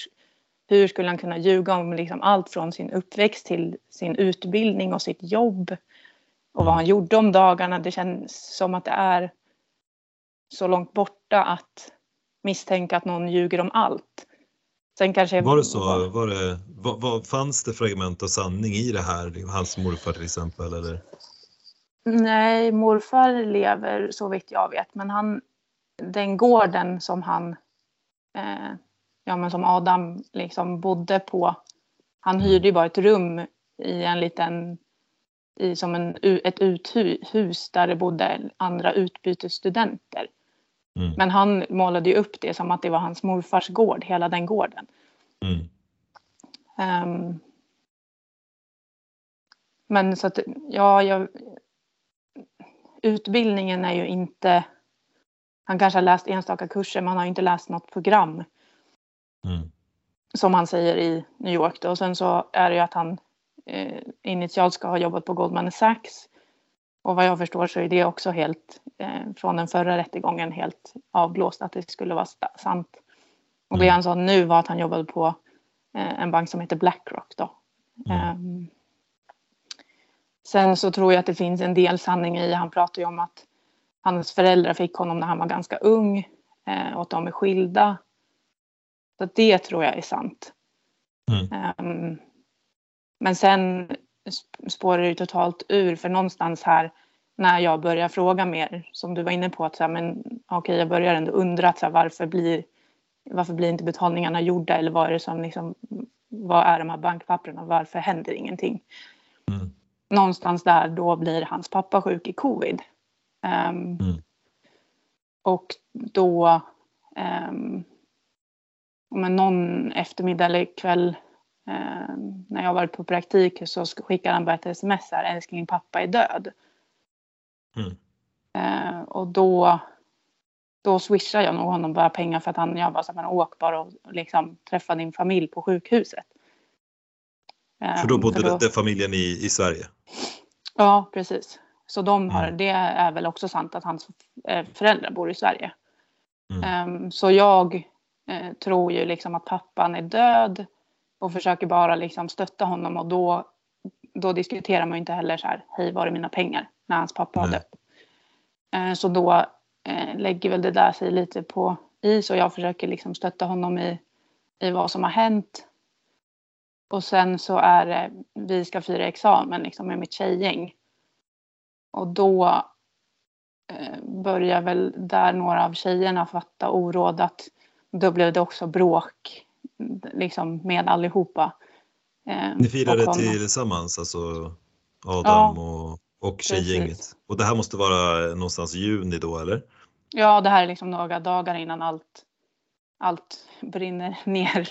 hur skulle han kunna ljuga om liksom allt från sin uppväxt till sin utbildning och sitt jobb och vad han gjorde om dagarna. Det känns som att det är så långt borta att misstänka att någon ljuger om allt. Sen kanske... Var det så? Var det, vad, vad, fanns det fragment av sanning i det här? Hans morfar till exempel? Eller? Nej, morfar lever så vitt jag vet. Men han, den gården som han, eh, ja men som Adam liksom bodde på. Han hyrde ju bara ett rum i en liten i som en, ett uthus där det bodde andra utbytesstudenter. Mm. Men han målade ju upp det som att det var hans morfars gård, hela den gården. Mm. Um, men så att, ja, jag, utbildningen är ju inte... Han kanske har läst enstaka kurser, men han har inte läst något program. Mm. Som han säger i New York. Då. Och sen så är det ju att han eh, initialt ska ha jobbat på Goldman Sachs. Och vad jag förstår så är det också helt eh, från den förra rättegången helt avblåst att det skulle vara sant. Och det mm. han sa nu var att han jobbade på eh, en bank som heter Blackrock då. Mm. Um, sen så tror jag att det finns en del sanning i, han pratar ju om att hans föräldrar fick honom när han var ganska ung eh, och att de är skilda. Så det tror jag är sant. Mm. Um, men sen spårar det totalt ur för någonstans här när jag börjar fråga mer som du var inne på att så här, men okej jag börjar ändå undra att, så här, varför blir varför blir inte betalningarna gjorda eller vad är det som liksom vad är de här bankpapperna varför händer ingenting? Mm. Någonstans där då blir hans pappa sjuk i covid. Um, mm. Och då um, men någon eftermiddag eller kväll eh, när jag varit på praktik så skickar han bara ett sms här, älskling pappa är död. Mm. Eh, och då, då swishar jag nog honom bara pengar för att han, jag bara så här, åk bara och liksom träffa din familj på sjukhuset. Eh, för då bodde för då, det, familjen i, i Sverige? Ja, precis. Så de har, mm. det är väl också sant att hans eh, föräldrar bor i Sverige. Mm. Um, så jag eh, tror ju liksom att pappan är död och försöker bara liksom stötta honom och då, då diskuterar man ju inte heller så här, hej var är mina pengar när hans pappa har dött. Eh, så då lägger väl det där sig lite på is och jag försöker liksom stötta honom i, i vad som har hänt. Och sen så är det, vi ska fira examen liksom med mitt tjejgäng. Och då eh, börjar väl där några av tjejerna fatta oråd att då blev det också bråk liksom med allihopa. Eh, Ni firade tillsammans, alltså Adam ja, och, och tjejgänget? Och det här måste vara någonstans i juni då eller? Ja, det här är liksom några dagar innan allt, allt brinner ner.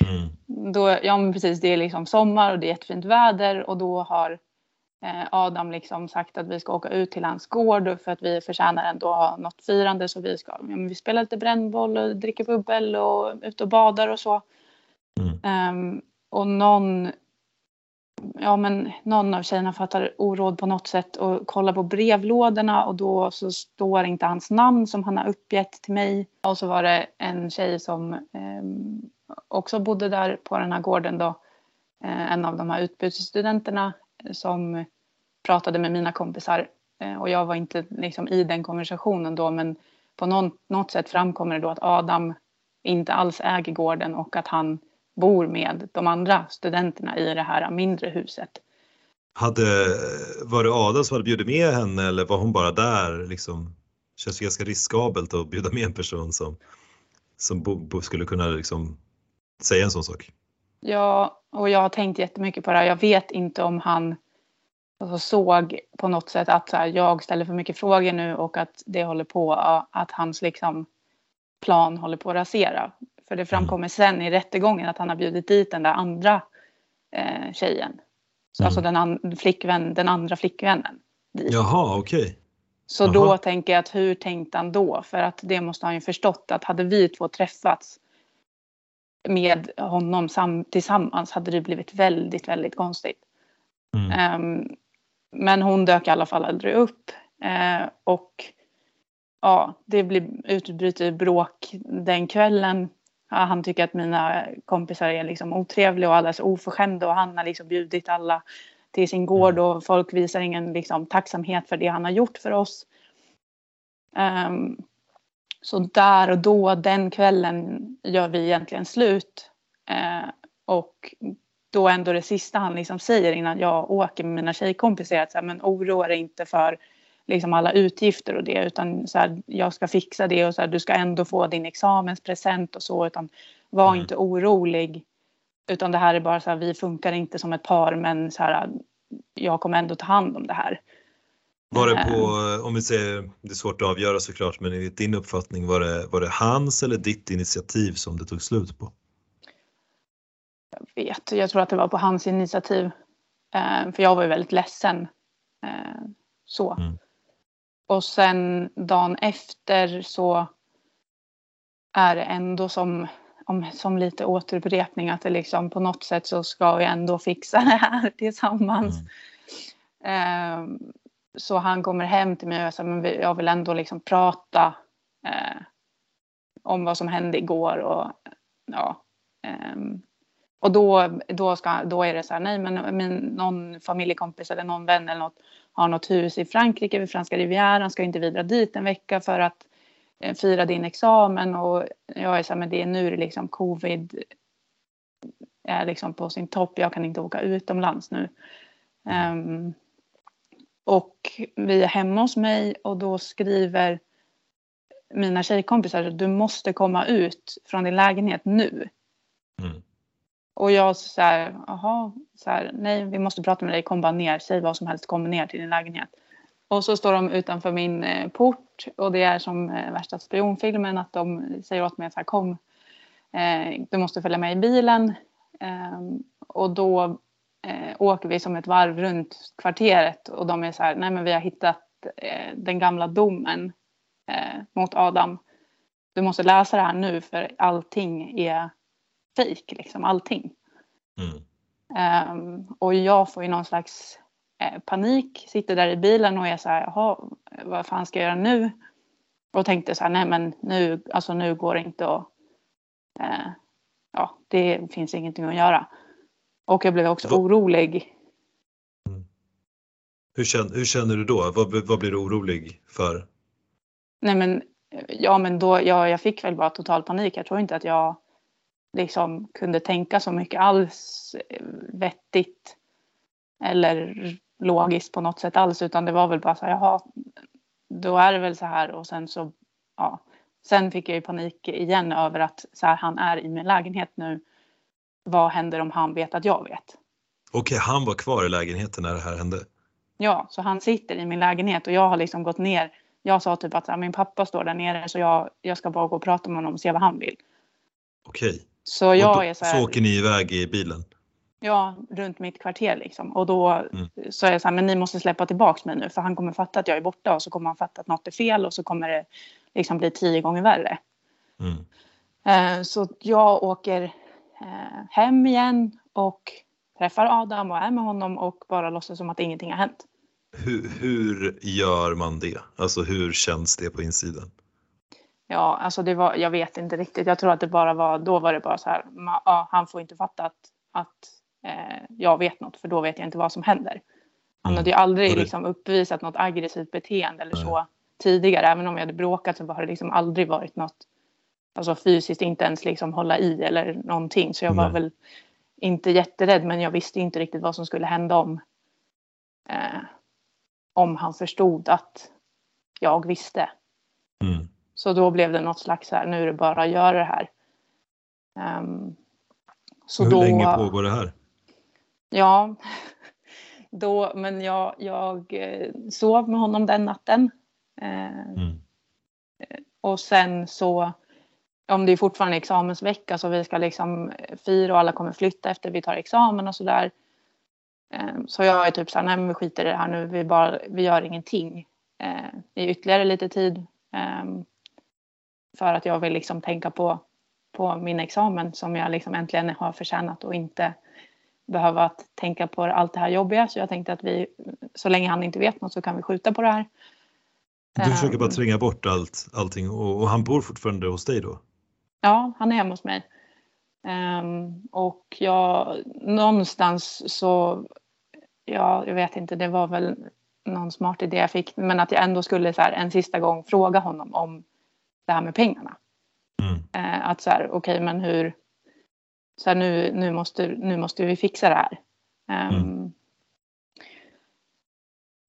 Mm. Då, ja, men precis, det är liksom sommar och det är jättefint väder och då har Eh, Adam liksom sagt att vi ska åka ut till hans gård för att vi förtjänar ändå ha något firande så vi ska ja, vi spelar lite brännboll och dricker bubbel och ut och badar och så. Mm. Um, och någon, ja men någon av tjejerna fattar oråd på något sätt och kollar på brevlådorna och då så står inte hans namn som han har uppgett till mig. Och så var det en tjej som eh, också bodde där på den här gården då, eh, en av de här utbytesstudenterna som pratade med mina kompisar eh, och jag var inte liksom i den konversationen då men på någon, något sätt framkommer det då att Adam inte alls äger gården och att han bor med de andra studenterna i det här mindre huset. Hade, var det Adam som hade bjudit med henne eller var hon bara där? Liksom, det känns ganska riskabelt att bjuda med en person som, som bo, bo, skulle kunna liksom säga en sån sak. Ja, och jag har tänkt jättemycket på det här. Jag vet inte om han alltså, såg på något sätt att här, jag ställer för mycket frågor nu och att det håller på att hans liksom, plan håller på att rasera. För det framkommer sen i rättegången att han har bjudit dit den där andra eh, tjejen. Så, mm. Alltså den, an flickvän, den andra flickvännen. Dit. Jaha, okej. Okay. Så då tänker jag att hur tänkte han då? För att det måste han ju förstått att hade vi två träffats med honom sam tillsammans hade det blivit väldigt, väldigt konstigt. Mm. Um, men hon dök i alla fall aldrig upp. Uh, och ja, det blir utbryter bråk den kvällen. Ja, han tycker att mina kompisar är liksom otrevliga och alldeles oförskämda och han har liksom bjudit alla till sin gård mm. och folk visar ingen liksom, tacksamhet för det han har gjort för oss. Um, så där och då, den kvällen, gör vi egentligen slut. Eh, och då ändå det sista han liksom säger innan jag åker med mina tjejkompisar är att så här, men oroa dig inte för liksom alla utgifter och det utan så här, jag ska fixa det och så här, du ska ändå få din examenspresent och så utan var mm. inte orolig. Utan det här är bara så här, vi funkar inte som ett par men så här, jag kommer ändå ta hand om det här. Var det på, ehm. om vi säger, det är svårt att avgöra såklart, men i din uppfattning var det, var det hans eller ditt initiativ som det tog slut på? Jag vet, jag tror att det var på hans initiativ. Eh, för jag var ju väldigt ledsen. Eh, så. Mm. Och sen dagen efter så är det ändå som, om, som lite återupprepning att det liksom på något sätt så ska vi ändå fixa det här tillsammans. Mm. Eh, så han kommer hem till mig och säger men jag vill ändå liksom prata. Eh, om vad som hände igår och ja. Um, och då, då, ska, då är det så här, nej men, men någon familjekompis eller någon vän eller något har något hus i Frankrike vid franska rivieran, ska inte vidare dit en vecka för att eh, fira din examen och jag är så här, men det är nu det liksom covid är liksom på sin topp, jag kan inte åka utomlands nu. Um, och vi är hemma hos mig och då skriver mina tjejkompisar du måste komma ut från din lägenhet nu. Mm. Och jag så här, jaha, så här, nej vi måste prata med dig, kom bara ner, säg vad som helst, kom ner till din lägenhet. Och så står de utanför min eh, port och det är som eh, värsta spionfilmen att de säger åt mig så här, kom, eh, du måste följa med i bilen. Ehm, och då åker vi som ett varv runt kvarteret och de är så här, nej men vi har hittat den gamla domen mot Adam. Du måste läsa det här nu för allting är fejk, liksom allting. Mm. Um, och jag får ju någon slags eh, panik, sitter där i bilen och är så här, jaha, vad fan ska jag göra nu? Och tänkte så här, nej men nu, alltså nu går det inte att, eh, ja, det finns ingenting att göra. Och jag blev också Va? orolig. Mm. Hur, känner, hur känner du då? Vad, vad blir du orolig för? Nej men, ja men då, ja, jag fick väl bara total panik. Jag tror inte att jag liksom kunde tänka så mycket alls eh, vettigt eller logiskt på något sätt alls utan det var väl bara så här, jaha, då är det väl så här och sen så, ja. Sen fick jag ju panik igen över att så här, han är i min lägenhet nu. Vad händer om han vet att jag vet? Okej, han var kvar i lägenheten när det här hände? Ja, så han sitter i min lägenhet och jag har liksom gått ner. Jag sa typ att här, min pappa står där nere så jag, jag ska bara gå och prata med honom och se vad han vill. Okej. Så jag då, är så, här, så åker ni iväg i bilen? Ja, runt mitt kvarter liksom. Och då mm. så är jag så här, men ni måste släppa tillbaks mig nu för han kommer fatta att jag är borta och så kommer han fatta att något är fel och så kommer det liksom bli tio gånger värre. Mm. Eh, så jag åker eh, hem igen och träffar Adam och är med honom och bara låtsas som att ingenting har hänt. Hur, hur gör man det? Alltså hur känns det på insidan? Ja, alltså det var, jag vet inte riktigt. Jag tror att det bara var, då var det bara så här, ja, han får inte fatta att, att eh, jag vet något för då vet jag inte vad som händer. Han mm. hade ju aldrig det... liksom uppvisat något aggressivt beteende eller Nej. så tidigare. Även om vi hade bråkat så har det liksom aldrig varit något alltså fysiskt, inte ens liksom hålla i eller någonting. Så jag var väl inte jätterädd men jag visste inte riktigt vad som skulle hända om eh, om han förstod att jag visste. Mm. Så då blev det något slags här, nu är det bara att göra det här. Um, så hur då, länge pågår det här? Ja, då, men jag, jag eh, sov med honom den natten. Eh, mm. Och sen så, om det är fortfarande examensvecka så vi ska liksom fira och alla kommer flytta efter vi tar examen och sådär. Eh, så jag är typ så här, nej men vi skiter i det här nu, vi, bara, vi gör ingenting i ytterligare lite tid. Ehm, för att jag vill liksom tänka på, på min examen som jag liksom äntligen har förtjänat och inte behöva att tänka på allt det här jobbiga. Så jag tänkte att vi, så länge han inte vet något så kan vi skjuta på det här. Du försöker bara ehm. tränga bort allt, allting och, och han bor fortfarande hos dig då? Ja, han är hemma hos mig. Um, och jag, någonstans så, ja, jag vet inte, det var väl någon smart idé jag fick, men att jag ändå skulle så här, en sista gång fråga honom om det här med pengarna. Mm. Eh, att så här, okej okay, men hur, så här, nu, nu, måste, nu måste vi fixa det här. Um, mm.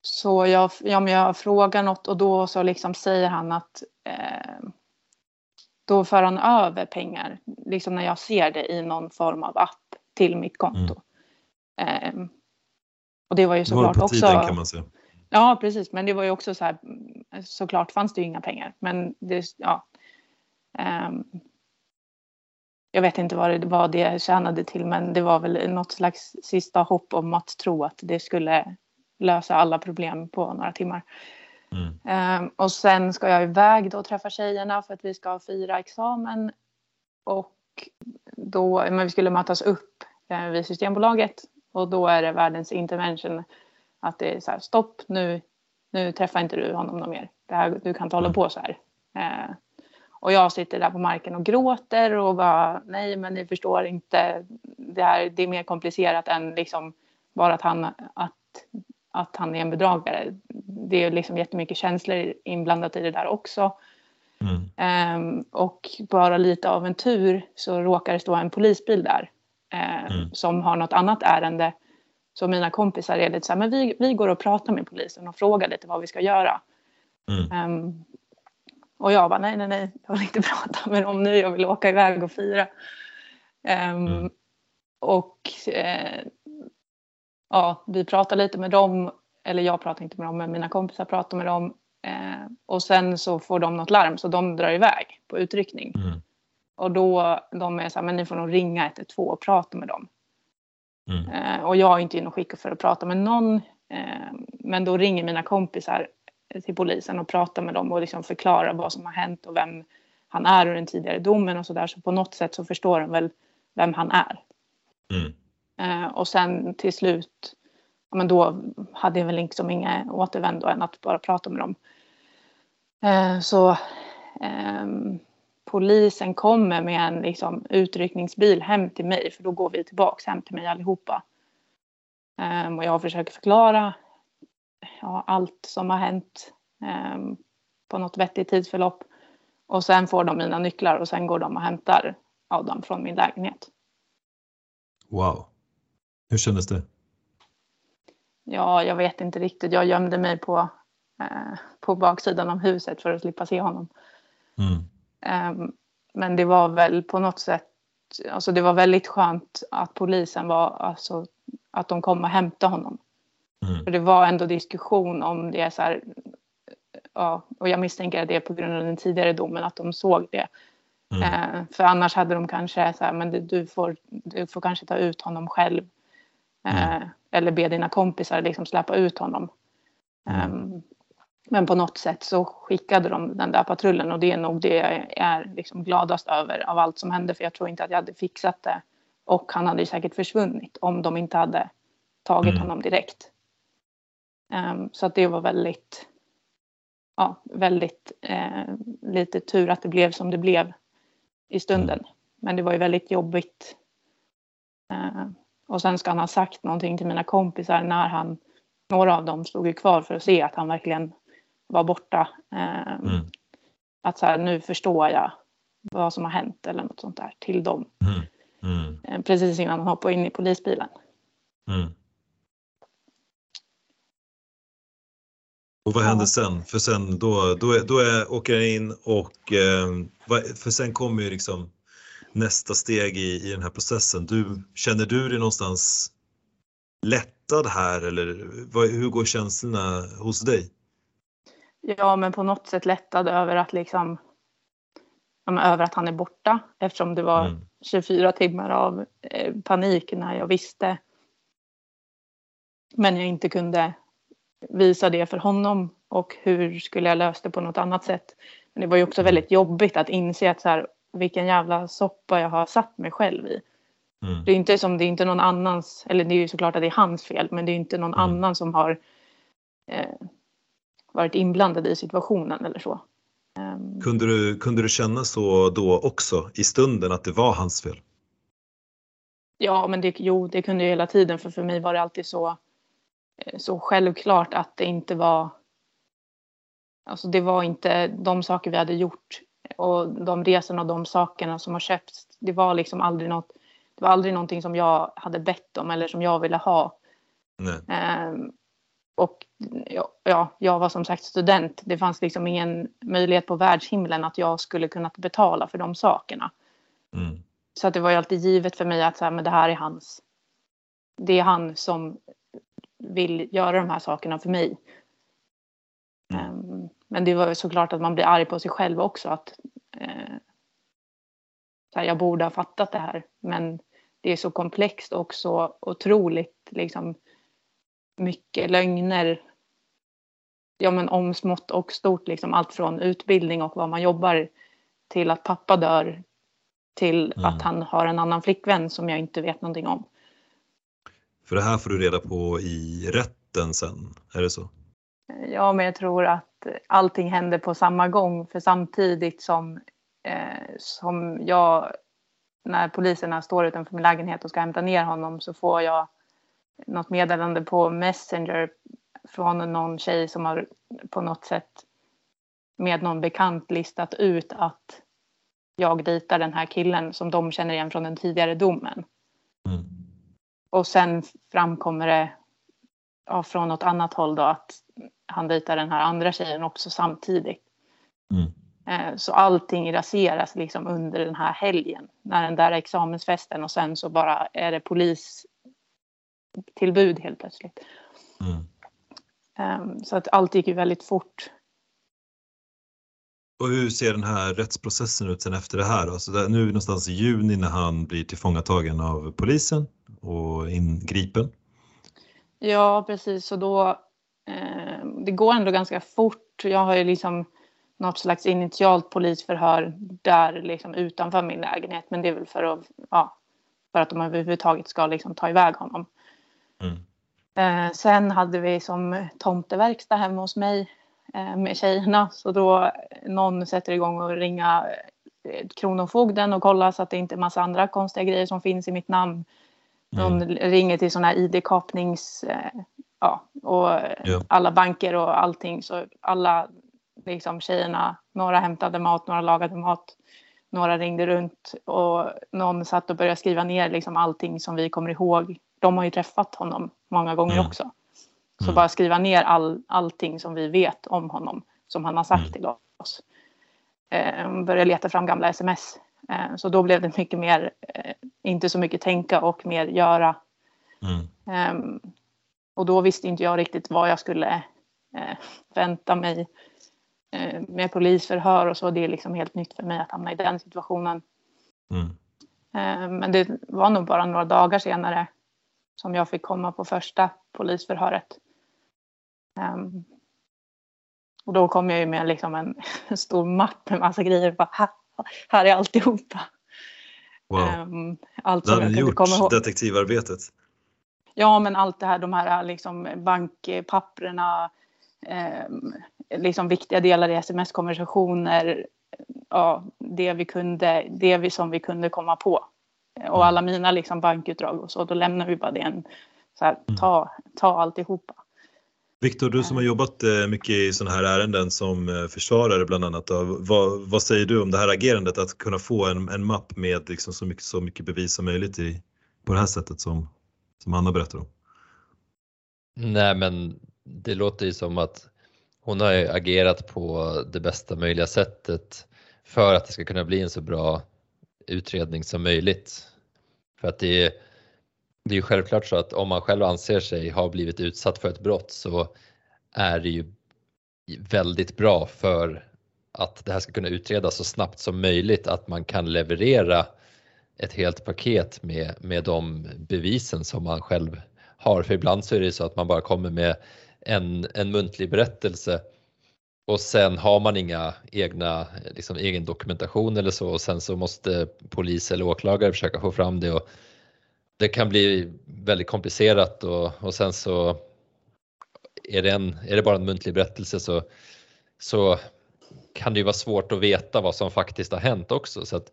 Så jag, ja, men jag frågar något och då så liksom säger han att eh, då för han över pengar, liksom när jag ser det i någon form av app till mitt konto. Mm. Eh, och det var ju såklart också... Tiden, kan man säga. Ja, precis. Men det var ju också så här, såklart fanns det ju inga pengar. Men det, ja. Um, jag vet inte vad det, vad det tjänade till, men det var väl något slags sista hopp om att tro att det skulle lösa alla problem på några timmar. Mm. Um, och sen ska jag iväg då och träffa tjejerna för att vi ska fira examen. Och då, men vi skulle mötas upp eh, vid Systembolaget och då är det världens intervention att det är så här, stopp nu, nu träffar inte du honom någon mer. Det här, du kan inte hålla på så här. Eh, Och jag sitter där på marken och gråter och bara nej men ni förstår inte. Det, här, det är mer komplicerat än liksom bara att han, att, att han är en bedragare. Det är liksom jättemycket känslor inblandat i det där också. Mm. Um, och bara lite av en tur så råkar det stå en polisbil där uh, mm. som har något annat ärende. Så mina kompisar är lite så här, men vi, vi går och pratar med polisen och frågar lite vad vi ska göra. Mm. Um, och jag bara, nej, nej, nej, jag vill inte prata med dem nu, jag vill åka iväg och fira. Um, och uh, ja, vi pratar lite med dem, eller jag pratar inte med dem, men mina kompisar pratar med dem. Eh, och sen så får de något larm så de drar iväg på utryckning. Mm. Och då de är så här, men ni får nog ringa 112 och prata med dem. Mm. Eh, och jag är inte inne och skickar för att prata med någon. Eh, men då ringer mina kompisar till polisen och pratar med dem och liksom förklarar vad som har hänt och vem han är och den tidigare domen och sådär. Så på något sätt så förstår de väl vem han är. Mm. Eh, och sen till slut, men då hade jag väl liksom inga återvändo än att bara prata med dem. Så eh, polisen kommer med en liksom, utryckningsbil hem till mig för då går vi tillbaks hem till mig allihopa. Eh, och jag försöker förklara ja, allt som har hänt ehm, på något vettigt tidsförlopp. Och sen får de mina nycklar och sen går de och hämtar Adam från min lägenhet. Wow. Hur kändes det? Ja, jag vet inte riktigt. Jag gömde mig på, eh, på baksidan av huset för att slippa se honom. Mm. Eh, men det var väl på något sätt, alltså det var väldigt skönt att polisen var, alltså att de kom och hämtade honom. Mm. För det var ändå diskussion om det så här, ja, och jag misstänker att det är på grund av den tidigare domen att de såg det. Mm. Eh, för annars hade de kanske så här, men du får, du får kanske ta ut honom själv. Mm. Eh, eller be dina kompisar liksom släppa ut honom. Mm. Men på något sätt så skickade de den där patrullen och det är nog det jag är liksom gladast över av allt som hände för jag tror inte att jag hade fixat det. Och han hade ju säkert försvunnit om de inte hade tagit mm. honom direkt. Um, så att det var väldigt, ja, väldigt eh, lite tur att det blev som det blev i stunden. Mm. Men det var ju väldigt jobbigt. Uh, och sen ska han ha sagt någonting till mina kompisar när han, några av dem stod ju kvar för att se att han verkligen var borta. Eh, mm. Att så här, nu förstår jag vad som har hänt eller något sånt där till dem. Mm. Mm. Eh, precis innan han hoppade in i polisbilen. Mm. Och vad händer sen? För sen då, då, då är, åker han in och eh, för sen kommer ju liksom nästa steg i, i den här processen. Du, känner du dig någonstans lättad här eller vad, hur går känslorna hos dig? Ja, men på något sätt lättad över att liksom över att han är borta eftersom det var mm. 24 timmar av eh, panik när jag visste. Men jag inte kunde visa det för honom och hur skulle jag lösa det på något annat sätt. Men det var ju också mm. väldigt jobbigt att inse att så här, vilken jävla soppa jag har satt mig själv i. Mm. Det är inte som det är inte någon annans, eller det är ju såklart att det är hans fel, men det är inte någon mm. annan som har eh, varit inblandad i situationen eller så. Um, kunde, du, kunde du känna så då också i stunden att det var hans fel? Ja, men det, jo, det kunde jag hela tiden för för mig var det alltid så, eh, så självklart att det inte var Alltså det var inte de saker vi hade gjort och de resorna och de sakerna som har köpts. Det var liksom aldrig något. Det var aldrig någonting som jag hade bett om eller som jag ville ha. Um, och ja, jag var som sagt student. Det fanns liksom ingen möjlighet på världshimlen att jag skulle kunna betala för de sakerna. Mm. Så att det var ju alltid givet för mig att så här, men det här är hans. Det är han som vill göra de här sakerna för mig. Mm. Um, men det var såklart att man blir arg på sig själv också. Att, eh, så här, jag borde ha fattat det här. Men det är så komplext och så otroligt liksom, mycket lögner. Ja men om smått och stort. Liksom, allt från utbildning och vad man jobbar till att pappa dör. Till mm. att han har en annan flickvän som jag inte vet någonting om. För det här får du reda på i rätten sen, är det så? Ja, men jag tror att allting hände på samma gång för samtidigt som eh, som jag, när poliserna står utanför min lägenhet och ska hämta ner honom så får jag något meddelande på Messenger från någon tjej som har på något sätt med någon bekant listat ut att jag dejtar den här killen som de känner igen från den tidigare domen. Mm. Och sen framkommer det ja, från något annat håll då att han dejtar den här andra tjejen också samtidigt. Mm. Eh, så allting raseras liksom under den här helgen när den där examensfesten och sen så bara är det polis tillbud helt plötsligt. Mm. Ehm, så att allt gick ju väldigt fort. Och hur ser den här rättsprocessen ut sen efter det här? Då? Så där, nu någonstans i juni när han blir tillfångatagen av polisen och ingripen. Ja, precis. Och då, eh, det går ändå ganska fort. Jag har ju liksom något slags initialt polisförhör där liksom utanför min lägenhet. Men det är väl för att, ja, för att de överhuvudtaget ska liksom ta iväg honom. Mm. Eh, sen hade vi som tomteverkstad hemma hos mig eh, med tjejerna. Så då någon sätter igång och ringa eh, Kronofogden och kolla så att det inte är massa andra konstiga grejer som finns i mitt namn. Någon mm. ringer till sådana här ID-kapnings... Ja, och ja. alla banker och allting. Så alla liksom tjejerna, några hämtade mat, några lagade mat. Några ringde runt och någon satt och började skriva ner liksom allting som vi kommer ihåg. De har ju träffat honom många gånger mm. också. Så mm. bara skriva ner all, allting som vi vet om honom, som han har sagt mm. till oss. Eh, börja leta fram gamla sms. Eh, så då blev det mycket mer, eh, inte så mycket tänka och mer göra. Eh, och då visste inte jag riktigt vad jag skulle eh, vänta mig eh, med polisförhör och så. Det är liksom helt nytt för mig att hamna i den situationen. Mm. Eh, men det var nog bara några dagar senare som jag fick komma på första polisförhöret. Um, och då kom jag ju med liksom en, en stor mapp med massa grejer. Bara, här, här är alltihopa. Wow. Um, allt som jag gjort komma ihåg. detektivarbetet. Ja, men allt det här, de här liksom bankpapperna, eh, liksom viktiga delar i sms-konversationer, ja, det vi kunde, det vi som vi kunde komma på. Och mm. alla mina liksom bankutdrag och så, då lämnar vi bara det en, så här, mm. ta, ta alltihopa. Viktor, du som har jobbat eh, mycket i sådana här ärenden som eh, försvarare bland annat, vad, vad, säger du om det här agerandet att kunna få en, en mapp med liksom så, mycket, så mycket bevis som möjligt i, på det här sättet som, som Anna berättar om? Nej men det låter ju som att hon har agerat på det bästa möjliga sättet för att det ska kunna bli en så bra utredning som möjligt. För att det är, det är ju självklart så att om man själv anser sig ha blivit utsatt för ett brott så är det ju väldigt bra för att det här ska kunna utredas så snabbt som möjligt att man kan leverera ett helt paket med, med de bevisen som man själv har. För ibland så är det så att man bara kommer med en, en muntlig berättelse och sen har man inga egna, liksom, egen dokumentation eller så och sen så måste polis eller åklagare försöka få fram det och det kan bli väldigt komplicerat och, och sen så är det, en, är det bara en muntlig berättelse så, så kan det ju vara svårt att veta vad som faktiskt har hänt också. Så att,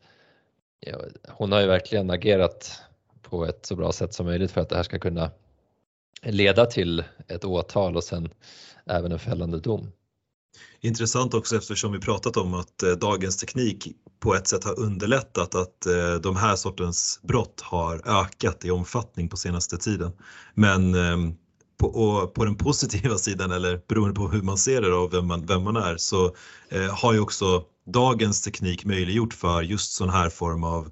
ja, hon har ju verkligen agerat på ett så bra sätt som möjligt för att det här ska kunna leda till ett åtal och sen även en fällande dom. Intressant också eftersom vi pratat om att eh, dagens teknik på ett sätt har underlättat att eh, de här sortens brott har ökat i omfattning på senaste tiden. Men ehm, på, på den positiva sidan eller beroende på hur man ser det och vem man, vem man är så eh, har ju också dagens teknik möjliggjort för just sån här form av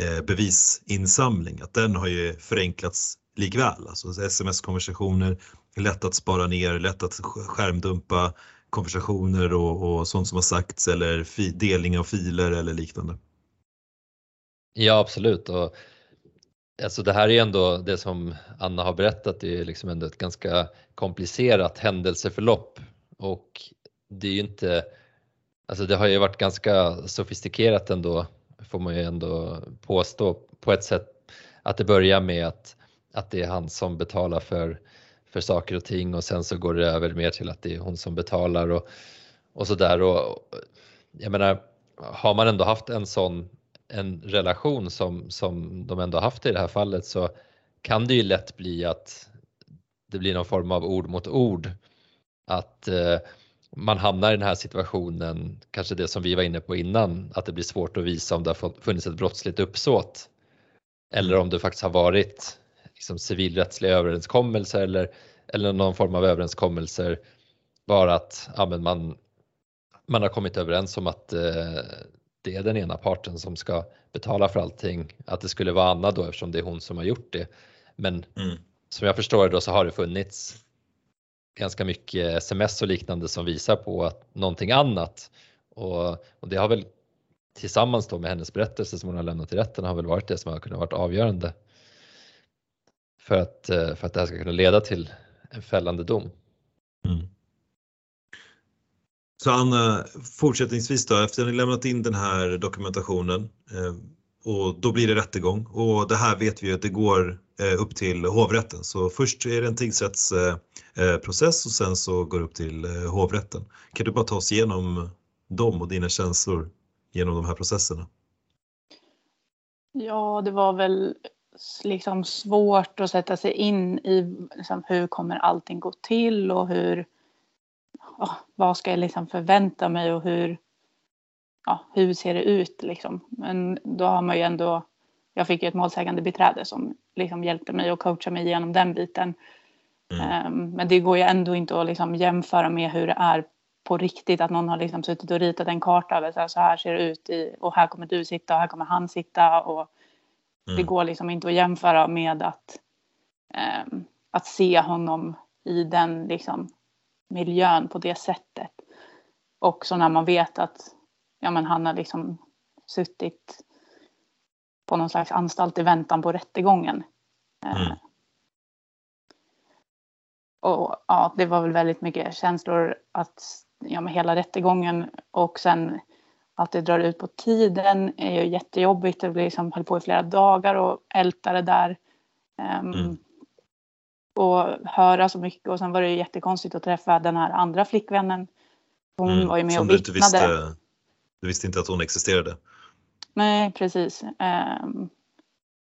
eh, bevisinsamling, att den har ju förenklats likväl. Alltså sms-konversationer, lätt att spara ner, lätt att skärmdumpa konversationer och, och sånt som har sagts eller fi, delning av filer eller liknande. Ja absolut. Och alltså det här är ändå det som Anna har berättat, det är liksom ändå ett ganska komplicerat händelseförlopp. Och det är ju inte, alltså det har ju varit ganska sofistikerat ändå får man ju ändå påstå på ett sätt att det börjar med att, att det är han som betalar för för saker och ting och sen så går det över mer till att det är hon som betalar och, och sådär. Och, jag menar, har man ändå haft en sån en relation som, som de ändå haft i det här fallet så kan det ju lätt bli att det blir någon form av ord mot ord. Att eh, man hamnar i den här situationen, kanske det som vi var inne på innan, att det blir svårt att visa om det har funnits ett brottsligt uppsåt. Eller om det faktiskt har varit liksom, civilrättsliga överenskommelser eller, eller någon form av överenskommelser. Bara att ja, man, man har kommit överens om att eh, det är den ena parten som ska betala för allting. Att det skulle vara Anna då eftersom det är hon som har gjort det. Men mm. som jag förstår det då så har det funnits ganska mycket sms och liknande som visar på att någonting annat. Och, och det har väl tillsammans då med hennes berättelse som hon har lämnat till rätten har väl varit det som har kunnat vara avgörande för att, eh, för att det här ska kunna leda till en fällande dom. Mm. Så Anna, fortsättningsvis då, efter att ni lämnat in den här dokumentationen eh, och då blir det rättegång och det här vet vi ju att det går eh, upp till hovrätten. Så först är det en tingsrättsprocess och sen så går det upp till hovrätten. Kan du bara ta oss igenom dem och dina känslor genom de här processerna? Ja, det var väl liksom svårt att sätta sig in i liksom, hur kommer allting gå till och hur, oh, vad ska jag liksom förvänta mig och hur, ja, hur ser det ut liksom. Men då har man ju ändå, jag fick ju ett målsägande beträde som liksom hjälpte mig och coachade mig igenom den biten. Mm. Um, men det går ju ändå inte att liksom jämföra med hur det är på riktigt, att någon har liksom suttit och ritat en karta över så här, så här ser det ut i, och här kommer du sitta och här kommer han sitta och Mm. Det går liksom inte att jämföra med att, eh, att se honom i den liksom, miljön på det sättet. Också när man vet att ja, men han har liksom suttit på någon slags anstalt i väntan på rättegången. Eh, mm. Och ja, det var väl väldigt mycket känslor att ja, med hela rättegången och sen att det drar ut på tiden är ju jättejobbigt. Det blir liksom, höll på i flera dagar och älta det där. Um, mm. Och höra så mycket och sen var det ju jättekonstigt att träffa den här andra flickvännen. Hon mm. var ju med Som och vittnade. Du, visste, du visste inte att hon existerade? Nej, precis. Um,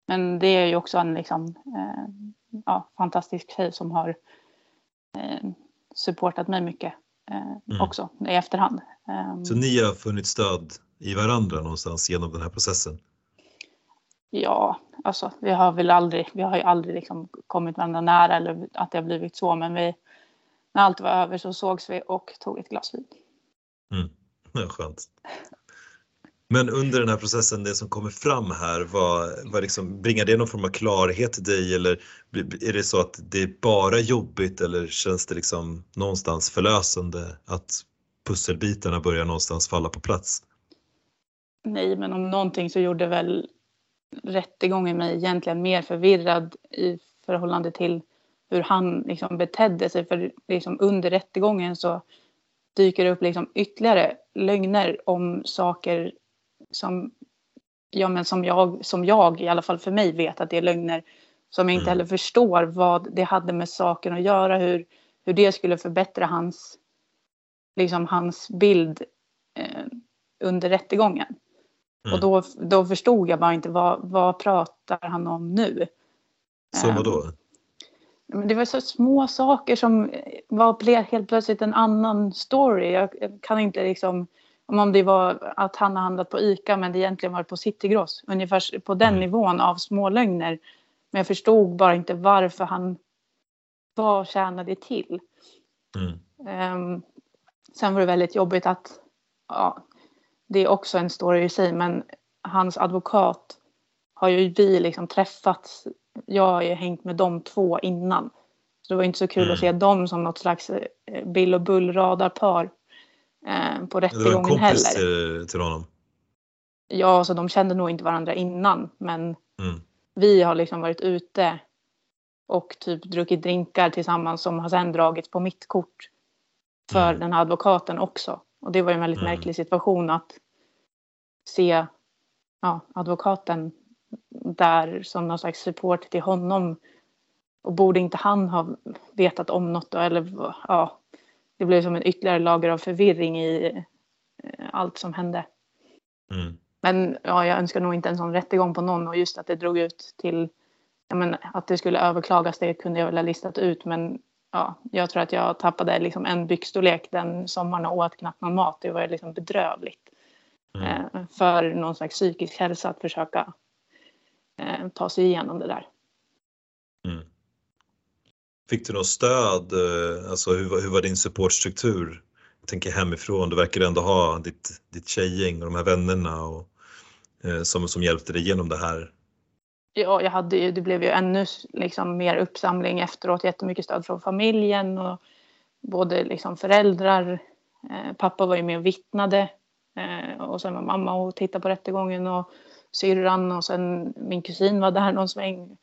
men det är ju också en liksom, uh, ja, fantastisk tjej som har uh, supportat mig mycket mm. också i efterhand. Ehm. Så ni har funnit stöd i varandra någonstans genom den här processen? Ja, alltså vi har väl aldrig, vi har ju aldrig liksom kommit varandra nära eller att det har blivit så, men vi, när allt var över så sågs vi och tog ett glas vin. Mm. Ja, skönt. Men under den här processen, det som kommer fram här, vad, vad liksom, bringar det någon form av klarhet till dig eller är det så att det är bara jobbigt eller känns det liksom någonstans förlösande att pusselbitarna börjar någonstans falla på plats? Nej, men om någonting så gjorde väl rättegången mig egentligen mer förvirrad i förhållande till hur han liksom betedde sig. För liksom under rättegången så dyker det upp liksom ytterligare lögner om saker som, ja, men som, jag, som jag, i alla fall för mig, vet att det är lögner. Som jag inte mm. heller förstår vad det hade med saken att göra, hur, hur det skulle förbättra hans liksom hans bild eh, under rättegången. Mm. Och då, då förstod jag bara inte vad, vad pratar han om nu. Som vadå? Eh, det var så små saker som var helt plötsligt en annan story. Jag kan inte liksom, om det var att han har handlat på ICA men det egentligen var på Citygross. Ungefär på den mm. nivån av smålögner. Men jag förstod bara inte varför han, vad tjänade till? Mm. Um, Sen var det väldigt jobbigt att, ja, det är också en story i sig, men hans advokat har ju vi liksom träffats. Jag har ju hängt med de två innan. Så det var inte så kul mm. att se dem som något slags eh, Bill och Bull radarpar eh, på rättegången heller. Du var en kompis till, till honom? Ja, så de kände nog inte varandra innan, men mm. vi har liksom varit ute och typ druckit drinkar tillsammans som har sen dragits på mitt kort för mm. den här advokaten också. Och det var en väldigt mm. märklig situation att se ja, advokaten där som någon slags support till honom. Och borde inte han ha vetat om något då? Eller ja, det blev som en ytterligare lager av förvirring i eh, allt som hände. Mm. Men ja, jag önskar nog inte en sån rättegång på någon och just att det drog ut till ja, men, att det skulle överklagas det kunde jag väl ha listat ut men ja, jag tror att jag tappade liksom en byxstorlek den sommaren och åt knappt någon mat. Det var liksom bedrövligt. Mm. Eh, för någon slags psykisk hälsa att försöka eh, ta sig igenom det där. Mm. Fick du något stöd? Eh, alltså hur, hur var din supportstruktur? Jag tänker hemifrån, du verkar ändå ha ditt, ditt tjejgäng och de här vännerna och, eh, som, som hjälpte dig igenom det här. Ja, jag hade ju, det blev ju ännu liksom mer uppsamling efteråt, jättemycket stöd från familjen och både liksom föräldrar, eh, pappa var ju med och vittnade eh, och sen var mamma och tittade på rättegången och syrran och sen min kusin var där någon sväng.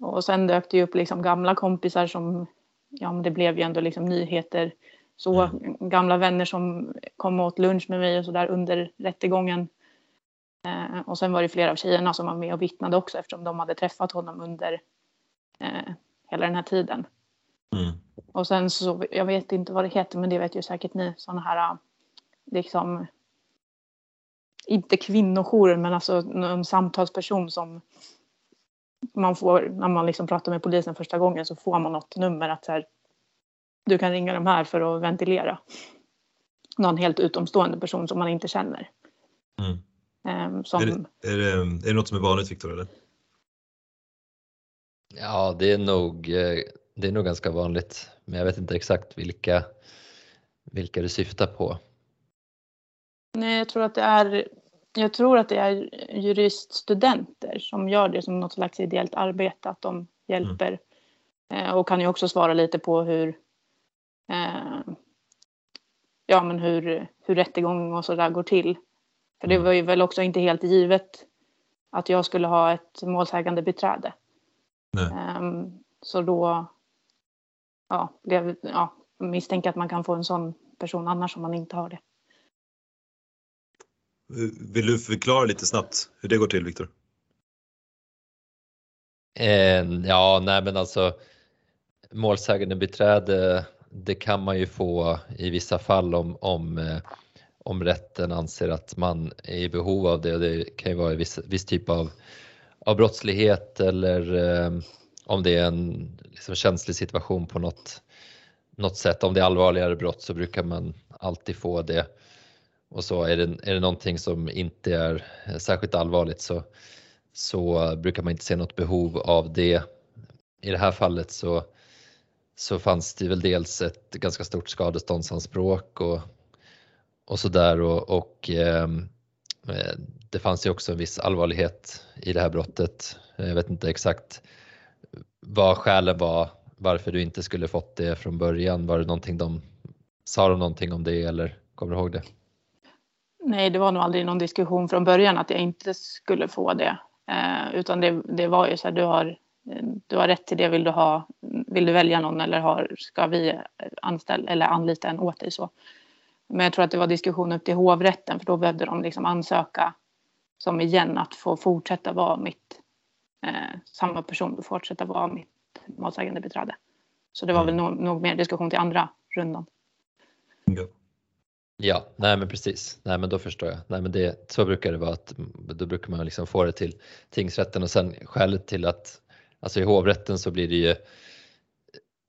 Och sen dök det ju upp liksom gamla kompisar som, ja men det blev ju ändå liksom nyheter. Så mm. gamla vänner som kom och åt lunch med mig och så där under rättegången. Eh, och sen var det flera av tjejerna som var med och vittnade också eftersom de hade träffat honom under eh, hela den här tiden. Mm. Och sen så, jag vet inte vad det heter men det vet ju säkert ni, sådana här liksom inte kvinnojourer men alltså en samtalsperson som man får när man liksom pratar med polisen första gången så får man något nummer att så här, du kan ringa de här för att ventilera. Någon helt utomstående person som man inte känner. Mm. Um, som... är, det, är, det, är det något som är vanligt Viktor? Eller? Ja, det är, nog, eh, det är nog ganska vanligt, men jag vet inte exakt vilka, vilka du syftar på. Nej, jag tror att det är jag tror att det är juriststudenter som gör det som något slags ideellt arbete, att de hjälper. Mm. Och kan ju också svara lite på hur, eh, ja, men hur, hur rättegång och sådär går till. För det mm. var ju väl också inte helt givet att jag skulle ha ett målsägande beträde. Eh, så då ja, blev, ja, misstänker att man kan få en sån person annars om man inte har det. Vill du förklara lite snabbt hur det går till Viktor? Eh, ja, nej men alltså målsägande beträde det kan man ju få i vissa fall om, om, eh, om rätten anser att man är i behov av det. Det kan ju vara viss, viss typ av, av brottslighet eller eh, om det är en liksom, känslig situation på något, något sätt. Om det är allvarligare brott så brukar man alltid få det. Och så är det, är det någonting som inte är särskilt allvarligt så, så brukar man inte se något behov av det. I det här fallet så, så fanns det väl dels ett ganska stort skadeståndsanspråk och, och sådär och, och ehm, eh, det fanns ju också en viss allvarlighet i det här brottet. Jag vet inte exakt vad skälen var varför du inte skulle fått det från början. Var det någonting de sa de någonting om det eller kommer du ihåg det? Nej, det var nog aldrig någon diskussion från början att jag inte skulle få det. Eh, utan det, det, var ju så här, du har, du har rätt till det, vill du, ha, vill du välja någon eller har, ska vi anställa eller anlita en åt dig så. Men jag tror att det var diskussion upp till hovrätten för då behövde de liksom ansöka som igen att få fortsätta vara mitt, eh, samma person, fortsätta vara mitt målsägande beträde. Så det var väl nog, nog mer diskussion till andra rundan. Ja. Ja, nej men precis. Nej men då förstår jag. Nej men det, så brukar det vara att då brukar man liksom få det till tingsrätten och sen skälet till att alltså i hovrätten så blir det ju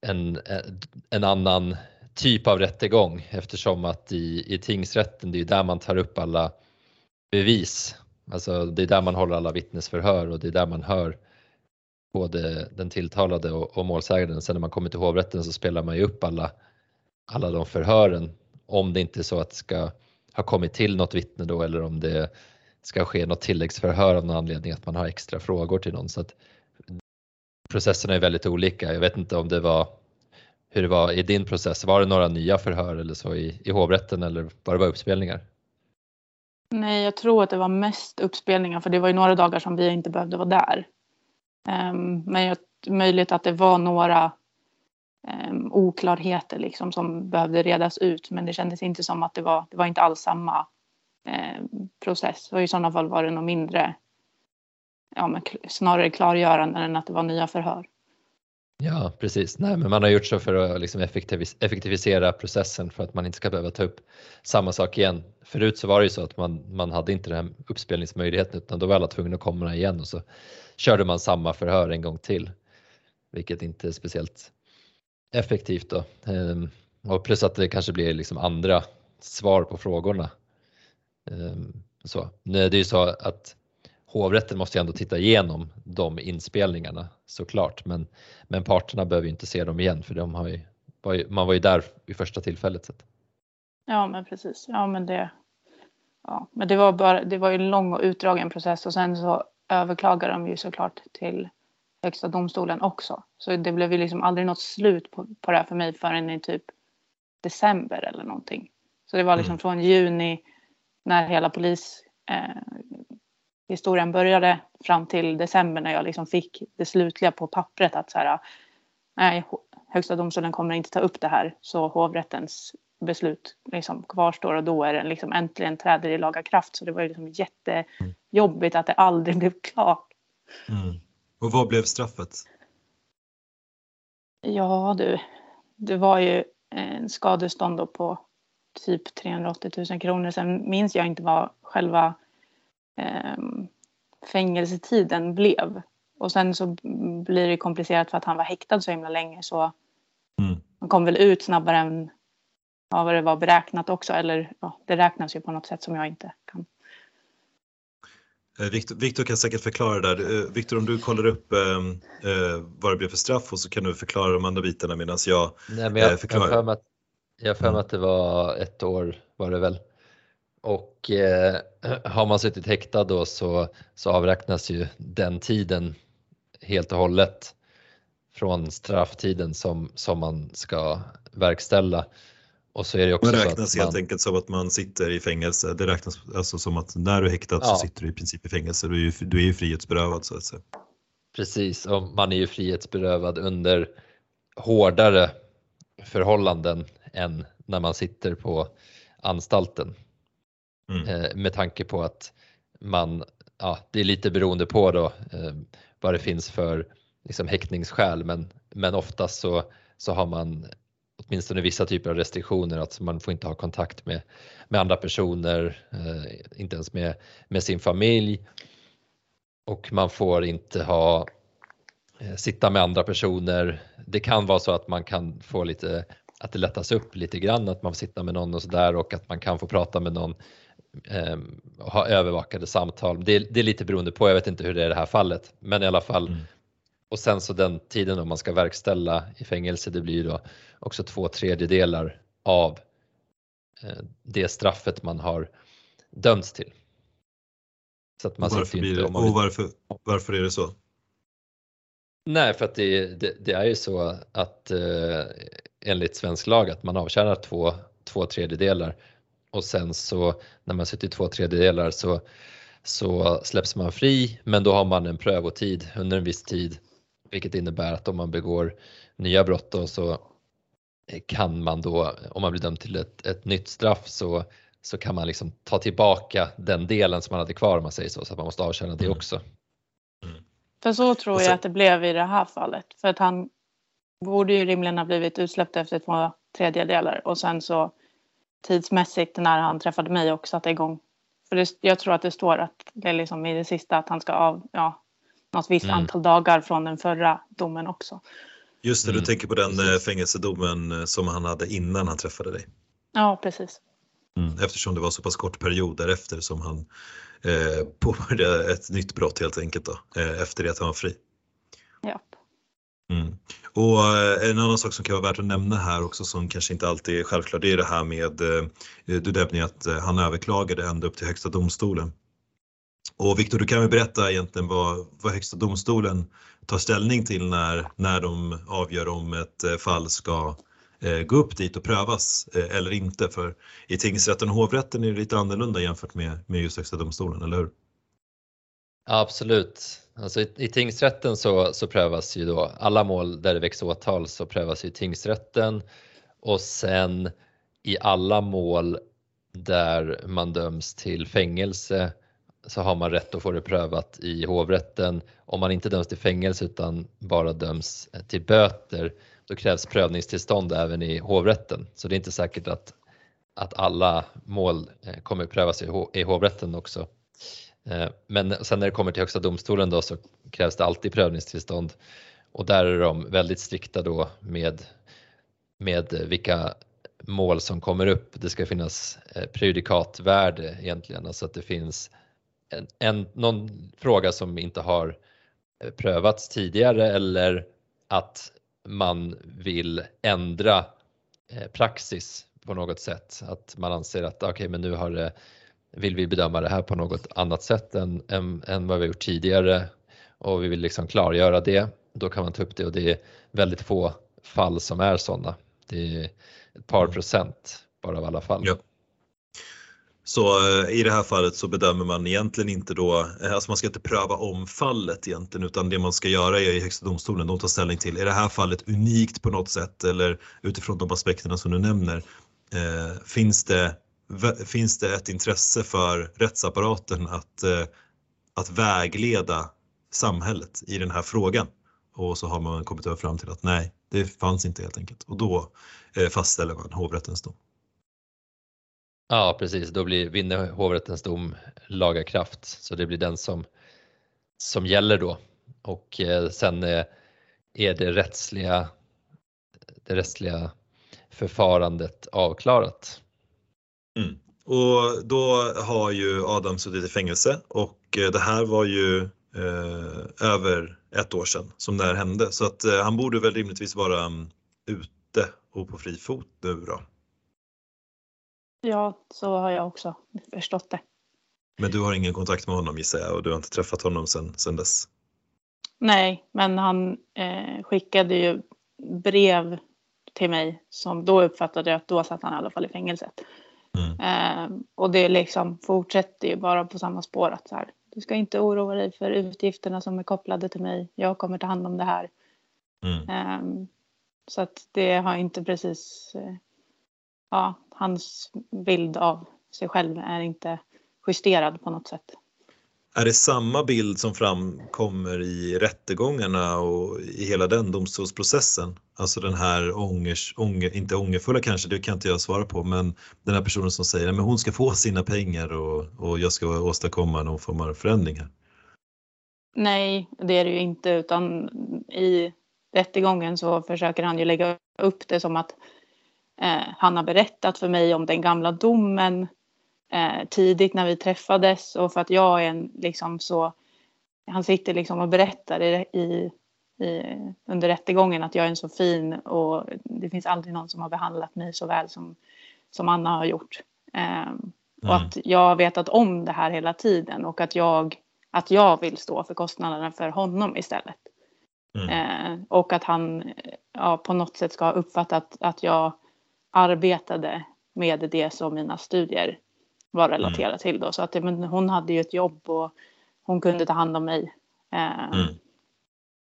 en, en annan typ av rättegång eftersom att i, i tingsrätten det är där man tar upp alla bevis. Alltså det är där man håller alla vittnesförhör och det är där man hör både den tilltalade och, och målsäganden. Sen när man kommer till hovrätten så spelar man ju upp alla, alla de förhören om det inte är så att det ska ha kommit till något vittne då eller om det ska ske något tilläggsförhör av någon anledning att man har extra frågor till någon. Så att processerna är väldigt olika. Jag vet inte om det var hur det var i din process. Var det några nya förhör eller så i, i hovrätten eller var det bara uppspelningar? Nej, jag tror att det var mest uppspelningar för det var ju några dagar som vi inte behövde vara där. Um, men jag, möjligt att det var några um, oklarheter liksom som behövde redas ut. Men det kändes inte som att det var, det var inte alls samma um, process. Och i sådana fall var det nog mindre, ja men snarare klargörande än att det var nya förhör. Ja, precis. Nej, men man har gjort så för att liksom effektivis effektivisera processen för att man inte ska behöva ta upp samma sak igen. Förut så var det ju så att man, man hade inte den här uppspelningsmöjligheten utan då var alla tvungna att komma igen och så körde man samma förhör en gång till. Vilket inte är speciellt effektivt då. Ehm, och plus att det kanske blir liksom andra svar på frågorna. Ehm, så. Det är ju så att hovrätten måste ju ändå titta igenom de inspelningarna såklart, men, men parterna behöver ju inte se dem igen för de har ju, var ju, man var ju där vid första tillfället. Så. Ja, men precis. Ja, men det, ja, men det var bara, det var ju en lång och utdragen process och sen så överklagade de ju såklart till Högsta domstolen också. Så det blev ju liksom aldrig något slut på, på det här för mig förrän i typ december eller någonting. Så det var liksom mm. från juni när hela polis eh, började fram till december när jag liksom fick det slutliga på pappret att så här, nej, Högsta domstolen kommer inte ta upp det här så hovrättens beslut liksom kvarstår och då är den liksom äntligen träder i laga kraft. Så det var ju liksom jättejobbigt att det aldrig blev klart. Mm. Och vad blev straffet? Ja du, det var ju en skadestånd på typ 380 000 kronor. Sen minns jag inte vad själva eh, fängelsetiden blev. Och sen så blir det komplicerat för att han var häktad så himla länge så mm. han kom väl ut snabbare än ja, vad det var beräknat också. Eller ja, det räknas ju på något sätt som jag inte kan. Eh, Viktor, Viktor kan säkert förklara det där. Eh, Viktor, om du kollar upp ehm, eh, vad det blev för straff och så kan du förklara de andra bitarna medan jag, Nej, men jag eh, förklarar. Jag har för mig mm. att det var ett år var det väl. Och eh, har man suttit häktad då så, så avräknas ju den tiden helt och hållet från strafftiden som, som man ska verkställa. Och så är det också det räknas helt man, enkelt som att man sitter i fängelse. Det räknas alltså som att när du är häktad ja. så sitter du i princip i fängelse. Du är ju, du är ju frihetsberövad så att säga. Precis, och man är ju frihetsberövad under hårdare förhållanden än när man sitter på anstalten. Mm. Eh, med tanke på att man, ja, det är lite beroende på då eh, vad det finns för liksom, häktningsskäl men, men oftast så, så har man åtminstone vissa typer av restriktioner, att man får inte ha kontakt med, med andra personer, eh, inte ens med, med sin familj och man får inte ha eh, sitta med andra personer. Det kan vara så att man kan få lite, att det lättas upp lite grann, att man får sitta med någon och sådär och att man kan få prata med någon eh, och ha övervakade samtal. Det, det, är lite beroende på, jag vet inte hur det är i det här fallet, men i alla fall mm. Och sen så den tiden då man ska verkställa i fängelse, det blir ju då också två tredjedelar av eh, det straffet man har dömts till. Så att man varför, blir det, och varför, varför är det så? Nej, för att det, det, det är ju så att eh, enligt svensk lag att man avtjänar två, två tredjedelar och sen så när man suttit två tredjedelar så, så släpps man fri men då har man en prövotid under en viss tid vilket innebär att om man begår nya brott då så kan man då, om man blir dömd till ett, ett nytt straff så, så kan man liksom ta tillbaka den delen som man hade kvar om man säger så, så att man måste avtjäna det mm. också. Mm. För så tror så, jag att det blev i det här fallet. För att han borde ju rimligen ha blivit utsläppt efter två tredjedelar och sen så tidsmässigt när han träffade mig och satte igång. För det, jag tror att det står att det är liksom i det sista att han ska av, ja, något visst mm. antal dagar från den förra domen också. Just det, du mm. tänker på den precis. Eh, fängelsedomen eh, som han hade innan han träffade dig? Ja, precis. Mm, eftersom det var så pass kort period därefter som han eh, påbörjade ett nytt brott helt enkelt då, eh, efter det att han var fri. Ja. Mm. Och eh, en annan sak som kan vara värt att nämna här också som kanske inte alltid är självklart det är det här med, eh, du nämnde att han överklagade ända upp till Högsta domstolen. Och Viktor, du kan väl berätta egentligen vad, vad Högsta domstolen tar ställning till när, när de avgör om ett eh, fall ska eh, gå upp dit och prövas eh, eller inte. För i tingsrätten och hovrätten är det lite annorlunda jämfört med, med just Högsta domstolen, eller hur? absolut. Alltså i, i tingsrätten så, så prövas ju då alla mål där det väcks åtal så prövas ju tingsrätten och sen i alla mål där man döms till fängelse så har man rätt att få det prövat i hovrätten. Om man inte döms till fängelse utan bara döms eh, till böter, då krävs prövningstillstånd även i hovrätten. Så det är inte säkert att, att alla mål eh, kommer prövas i hovrätten också. Eh, men sen när det kommer till Högsta domstolen då så krävs det alltid prövningstillstånd och där är de väldigt strikta då med, med vilka mål som kommer upp. Det ska finnas prejudikatvärde egentligen, alltså att det finns en, en, någon fråga som inte har eh, prövats tidigare eller att man vill ändra praxis på något sätt. Att man anser att okej, okay, men nu har det vill vi bedöma det här på något annat sätt än, än, än vad vi gjort tidigare och vi vill liksom klargöra det. Då kan man ta upp det och det är väldigt få fall som är sådana. Det är ett par mm. procent bara av alla fall. Ja. Så eh, i det här fallet så bedömer man egentligen inte då, eh, alltså man ska inte pröva om fallet egentligen utan det man ska göra är i Högsta domstolen, de tar ställning till, är det här fallet unikt på något sätt eller utifrån de aspekterna som du nämner, eh, finns det finns det ett intresse för rättsapparaten att, eh, att vägleda samhället i den här frågan. Och så har man kommit fram till att nej, det fanns inte helt enkelt. Och då eh, fastställer man hovrättens dom. Ja precis, då blir, vinner hovrättens dom laga kraft så det blir den som, som gäller då. Och eh, sen eh, är det rättsliga, det rättsliga förfarandet avklarat. Mm. Och då har ju Adam suttit i fängelse och eh, det här var ju eh, över ett år sedan som det här hände så att eh, han borde väl rimligtvis vara um, ute och på fri fot nu då. Ja, så har jag också förstått det. Men du har ingen kontakt med honom gissar jag och du har inte träffat honom sedan sen dess? Nej, men han eh, skickade ju brev till mig som då uppfattade jag att då satt han i alla fall i fängelset. Mm. Eh, och det liksom fortsätter ju bara på samma spår att så här, du ska inte oroa dig för utgifterna som är kopplade till mig. Jag kommer ta hand om det här. Mm. Eh, så att det har inte precis, eh, ja, hans bild av sig själv är inte justerad på något sätt. Är det samma bild som framkommer i rättegångarna och i hela den domstolsprocessen? Alltså den här ångers, ånger, inte ångerfulla kanske, det kan inte jag svara på, men den här personen som säger att hon ska få sina pengar och, och jag ska åstadkomma någon form av förändring här. Nej, det är det ju inte, utan i rättegången så försöker han ju lägga upp det som att han har berättat för mig om den gamla domen eh, tidigt när vi träffades och för att jag är en liksom så, han sitter liksom och berättar i, i, under rättegången att jag är en så fin och det finns aldrig någon som har behandlat mig så väl som, som Anna har gjort. Eh, mm. Och att jag har vetat om det här hela tiden och att jag, att jag vill stå för kostnaderna för honom istället. Mm. Eh, och att han ja, på något sätt ska ha uppfattat att jag arbetade med det som mina studier var relaterad mm. till då. Så att men hon hade ju ett jobb och hon kunde ta hand om mig. Eh, mm.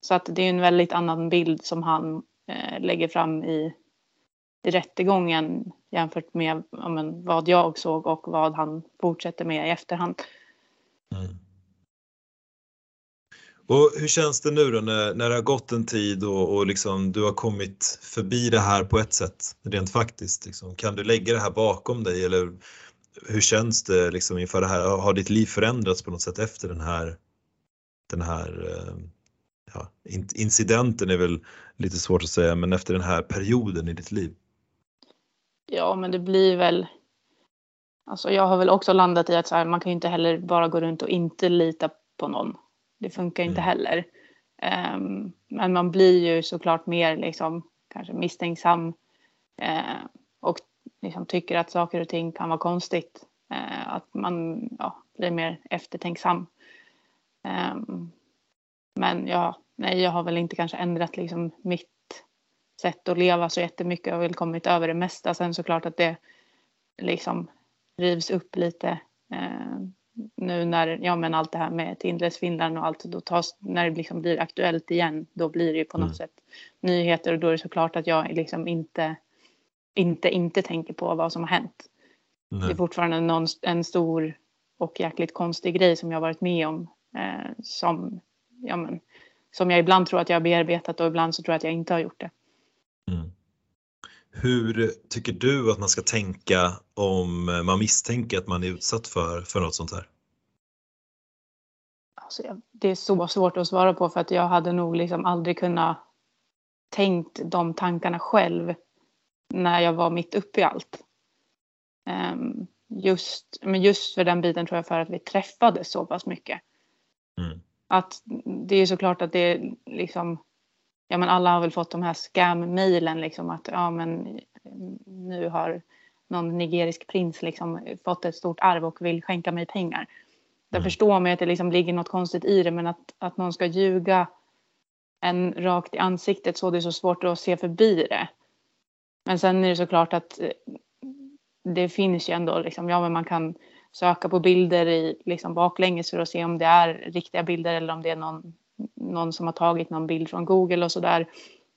Så att det är en väldigt annan bild som han eh, lägger fram i, i rättegången jämfört med ja, men, vad jag såg och vad han fortsätter med i efterhand. Mm. Och hur känns det nu då när, när det har gått en tid och, och liksom du har kommit förbi det här på ett sätt rent faktiskt? Liksom. Kan du lägga det här bakom dig eller hur känns det liksom inför det här? Har ditt liv förändrats på något sätt efter den här, den här eh, ja, incidenten är väl lite svårt att säga, men efter den här perioden i ditt liv? Ja, men det blir väl Alltså jag har väl också landat i att så här, man kan ju inte heller bara gå runt och inte lita på någon. Det funkar inte mm. heller. Um, men man blir ju såklart mer liksom kanske misstänksam uh, och liksom tycker att saker och ting kan vara konstigt. Eh, att man ja, blir mer eftertänksam. Eh, men ja, nej, jag har väl inte kanske ändrat liksom mitt sätt att leva så jättemycket. Jag har väl kommit över det mesta. Sen såklart att det liksom rivs upp lite eh, nu när ja, men allt det här med Tindres Finland och allt då tas, när det liksom blir aktuellt igen då blir det ju på något mm. sätt nyheter och då är det såklart att jag liksom inte inte inte tänker på vad som har hänt. Nej. Det är fortfarande någon, en stor och jäkligt konstig grej som jag varit med om. Eh, som, ja, men, som jag ibland tror att jag har bearbetat och ibland så tror jag att jag inte har gjort det. Mm. Hur tycker du att man ska tänka om man misstänker att man är utsatt för, för något sånt här? Alltså, det är så svårt att svara på för att jag hade nog liksom aldrig kunnat tänkt de tankarna själv när jag var mitt uppe i allt. Um, just, men just för den biten tror jag för att vi träffades så pass mycket. Mm. Att det är såklart att det är liksom, ja men alla har väl fått de här scam-mailen liksom att ja men nu har någon nigerisk prins liksom fått ett stort arv och vill skänka mig pengar. Jag mm. förstår mig att det liksom ligger något konstigt i det men att, att någon ska ljuga en rakt i ansiktet så det är så svårt att se förbi det. Men sen är det såklart att eh, det finns ju ändå liksom, ja men man kan söka på bilder i liksom baklänges för att se om det är riktiga bilder eller om det är någon, någon som har tagit någon bild från Google och sådär.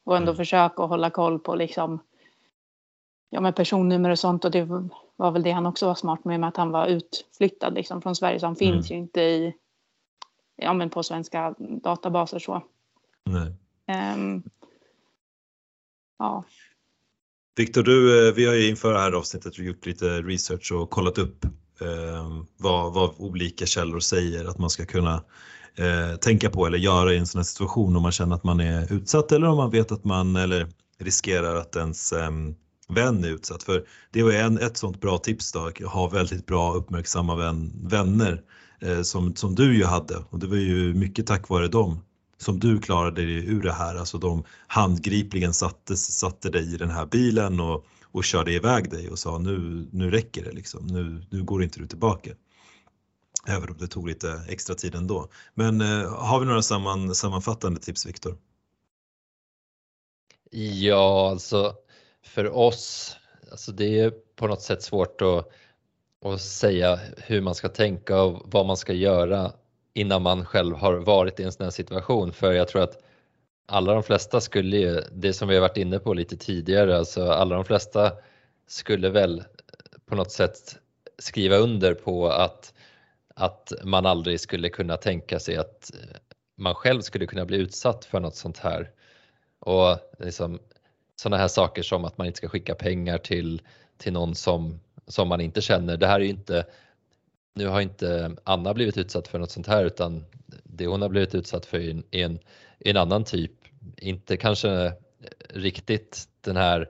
Och ändå mm. försöka hålla koll på liksom ja, med personnummer och sånt och det var väl det han också var smart med, med att han var utflyttad liksom från Sverige så han mm. finns ju inte i ja, men på svenska databaser så. Nej. Um, ja. Viktor, du, eh, vi har ju inför det här avsnittet gjort lite research och kollat upp eh, vad, vad, olika källor säger att man ska kunna eh, tänka på eller göra i en sån här situation om man känner att man är utsatt eller om man vet att man eller riskerar att ens eh, vän är utsatt. För det var en, ett sånt bra tips då, att ha väldigt bra uppmärksamma vän, vänner eh, som, som du ju hade och det var ju mycket tack vare dem som du klarade dig ur det här, alltså de handgripligen satte, satte dig i den här bilen och, och körde iväg dig och sa nu, nu räcker det liksom, nu, nu går inte du tillbaka. Även om det tog lite extra tid ändå. Men eh, har vi några samman, sammanfattande tips Viktor? Ja, alltså för oss, alltså det är på något sätt svårt att, att säga hur man ska tänka och vad man ska göra innan man själv har varit i en sån här situation. För jag tror att alla de flesta skulle ju, det som vi har varit inne på lite tidigare, alltså alla de flesta skulle väl på något sätt skriva under på att, att man aldrig skulle kunna tänka sig att man själv skulle kunna bli utsatt för något sånt här. Och liksom, sådana här saker som att man inte ska skicka pengar till, till någon som, som man inte känner. Det här är inte nu har inte Anna blivit utsatt för något sånt här utan det hon har blivit utsatt för är en, en, en annan typ. Inte kanske riktigt den här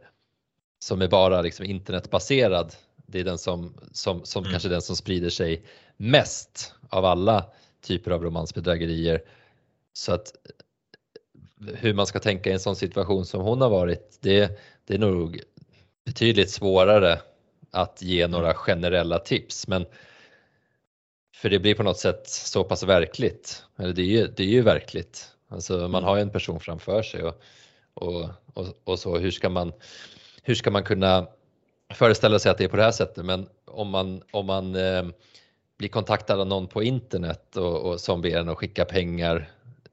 som är bara liksom internetbaserad. Det är den som, som, som mm. kanske den som sprider sig mest av alla typer av romansbedrägerier. Så att hur man ska tänka i en sån situation som hon har varit, det, det är nog betydligt svårare att ge några generella tips. Men för det blir på något sätt så pass verkligt. Eller det är ju, det är ju verkligt. Alltså man mm. har ju en person framför sig och, och, och, och, så. Hur ska, man, hur ska man kunna föreställa sig att det är på det här sättet? Men om man, om man eh, blir kontaktad av någon på internet och, och som ber en att skicka pengar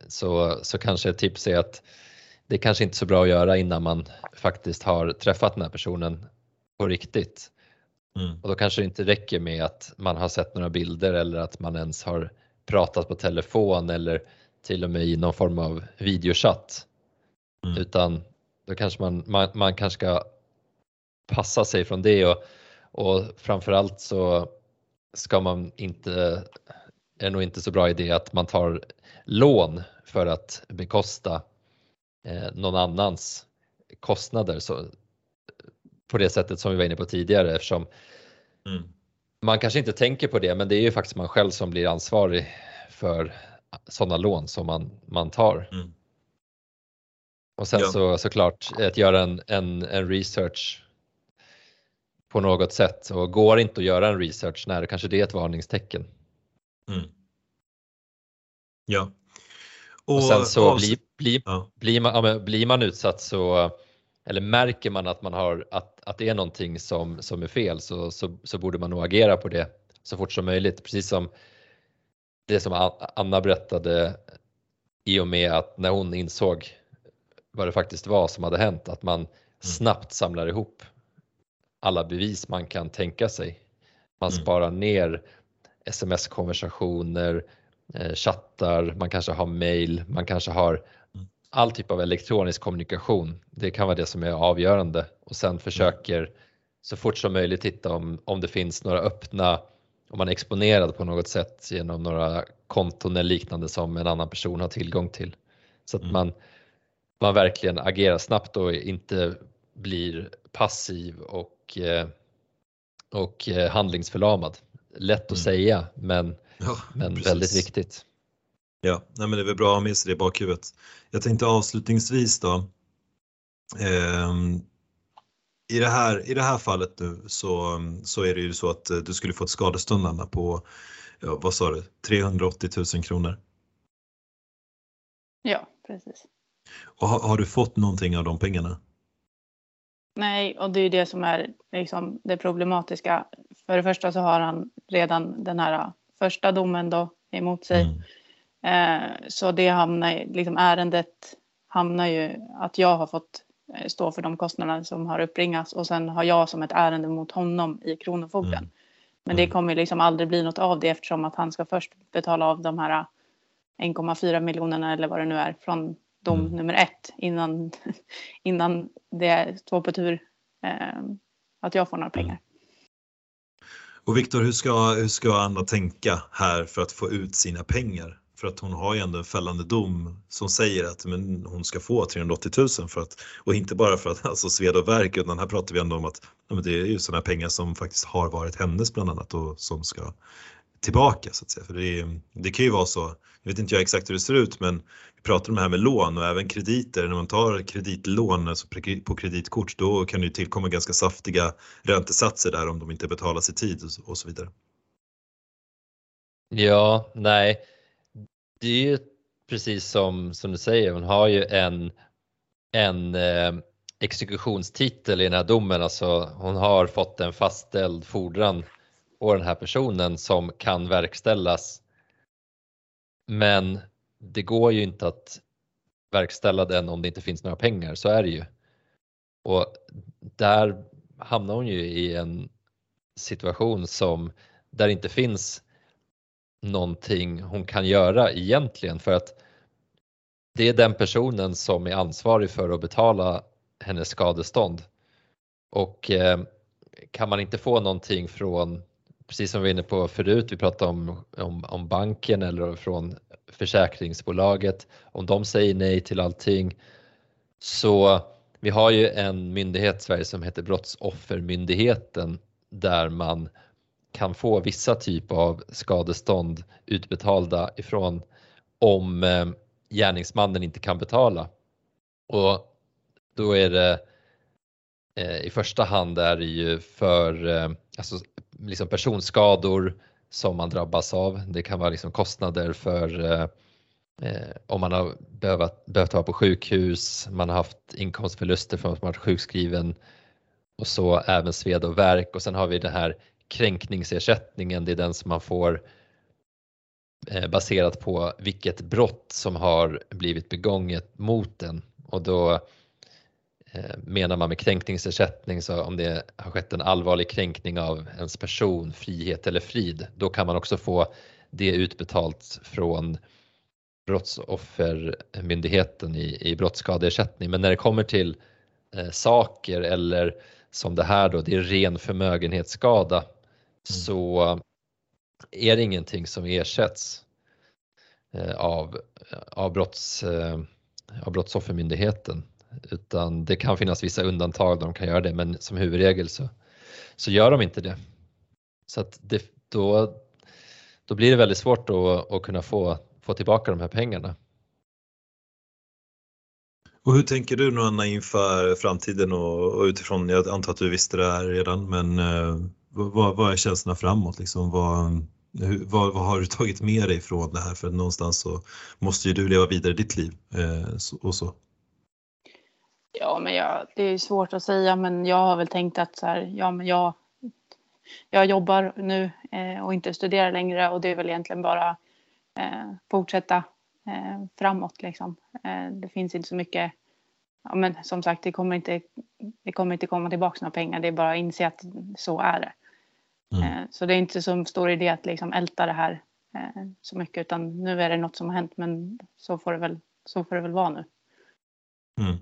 så, så kanske ett tips är att det kanske inte är så bra att göra innan man faktiskt har träffat den här personen på riktigt. Mm. Och då kanske det inte räcker med att man har sett några bilder eller att man ens har pratat på telefon eller till och med i någon form av videochatt. Mm. Utan då kanske man, man, man kanske ska passa sig från det och, och framförallt så ska man inte, är nog inte så bra idé att man tar lån för att bekosta eh, någon annans kostnader. Så på det sättet som vi var inne på tidigare eftersom mm. man kanske inte tänker på det men det är ju faktiskt man själv som blir ansvarig för sådana lån som man, man tar. Mm. Och sen ja. så såklart att göra en, en, en research på något sätt och går inte att göra en research när kanske det är ett varningstecken. Mm. Ja. Och, och sen så blir, blir, ja. blir, man, ja, blir man utsatt så eller märker man att, man har, att, att det är någonting som, som är fel så, så, så borde man nog agera på det så fort som möjligt. Precis som det som Anna berättade i och med att när hon insåg vad det faktiskt var som hade hänt, att man mm. snabbt samlar ihop alla bevis man kan tänka sig. Man mm. sparar ner sms-konversationer, eh, chattar, man kanske har mail, man kanske har mm. all typ av elektronisk kommunikation. Det kan vara det som är avgörande och sen försöker så fort som möjligt titta om, om det finns några öppna, om man är exponerad på något sätt genom några konton eller liknande som en annan person har tillgång till. Så att mm. man, man verkligen agerar snabbt och inte blir passiv och, eh, och eh, handlingsförlamad. Lätt att mm. säga men, ja, men väldigt viktigt. Ja, nej, men det är väl bra att ha med sig det i bakhuvudet. Jag tänkte avslutningsvis då. Eh, i, det här, I det här fallet nu så, så är det ju så att eh, du skulle få ett skadestånd på, ja, vad sa du, 380 000 kronor? Ja, precis. Och har, har, du fått någonting av de pengarna? Nej, och det är det som är liksom det problematiska. För det första så har han redan den här första domen då emot sig. Mm. Eh, så det hamnar, liksom ärendet hamnar ju att jag har fått eh, stå för de kostnader som har uppringats och sen har jag som ett ärende mot honom i Kronofogden. Mm. Men det mm. kommer liksom aldrig bli något av det eftersom att han ska först betala av de här 1,4 miljonerna eller vad det nu är från dom mm. nummer ett innan, innan det står på tur eh, att jag får några pengar. Mm. Och Viktor, hur ska, hur ska Anna tänka här för att få ut sina pengar? För att hon har ju ändå en fällande dom som säger att men, hon ska få 380 000 för att, och inte bara för att alltså sved och verk utan här pratar vi ändå om att ja, det är ju sådana pengar som faktiskt har varit hennes bland annat och som ska tillbaka så att säga. För det, det kan ju vara så, jag vet inte jag exakt hur det ser ut men vi pratar om det här med lån och även krediter. När man tar kreditlån alltså på kreditkort då kan det ju tillkomma ganska saftiga räntesatser där om de inte betalas i tid och så vidare. Ja, nej, det är ju precis som, som du säger, hon har ju en, en eh, exekutionstitel i den här domen, alltså hon har fått en fastställd fordran och den här personen som kan verkställas. Men det går ju inte att verkställa den om det inte finns några pengar, så är det ju. Och där hamnar hon ju i en situation som där det inte finns någonting hon kan göra egentligen för att det är den personen som är ansvarig för att betala hennes skadestånd. Och eh, kan man inte få någonting från precis som vi var inne på förut, vi pratade om, om, om banken eller från försäkringsbolaget, om de säger nej till allting. Så vi har ju en myndighet i Sverige som heter Brottsoffermyndigheten där man kan få vissa typer av skadestånd utbetalda ifrån om eh, gärningsmannen inte kan betala. Och då är det eh, i första hand är det ju för eh, alltså liksom personskador som man drabbas av. Det kan vara liksom kostnader för eh, eh om man har behövt, behövt vara på sjukhus, man har haft inkomstförluster från att man varit sjukskriven och så även sved och värk. Och sen har vi den här kränkningsersättningen, det är den som man får eh, baserat på vilket brott som har blivit begånget mot den och då menar man med kränkningsersättning så om det har skett en allvarlig kränkning av ens person, frihet eller frid, då kan man också få det utbetalt från Brottsoffermyndigheten i, i brottsskadeersättning. Men när det kommer till eh, saker eller som det här då, det är ren förmögenhetsskada, mm. så är det ingenting som ersätts eh, av, av, brotts, eh, av Brottsoffermyndigheten utan det kan finnas vissa undantag där de kan göra det men som huvudregel så, så gör de inte det. Så att det, då, då blir det väldigt svårt att, att kunna få, få tillbaka de här pengarna. Och hur tänker du nu Anna inför framtiden och, och, utifrån, jag antar att du visste det här redan, men eh, vad, vad är känslorna framåt? Liksom, vad, hur, vad, vad, har du tagit med dig från det här? För någonstans så måste ju du leva vidare ditt liv eh, och så. Ja, men jag, det är svårt att säga, men jag har väl tänkt att så här, ja, men jag, jag jobbar nu eh, och inte studerar längre och det är väl egentligen bara eh, fortsätta eh, framåt liksom. Eh, det finns inte så mycket, ja, men som sagt, det kommer inte, det kommer inte komma tillbaka några pengar. Det är bara att inse att så är det. Mm. Så det är inte så stor idé att liksom älta det här så mycket utan nu är det något som har hänt men så får det väl, så får det väl vara nu. Mm.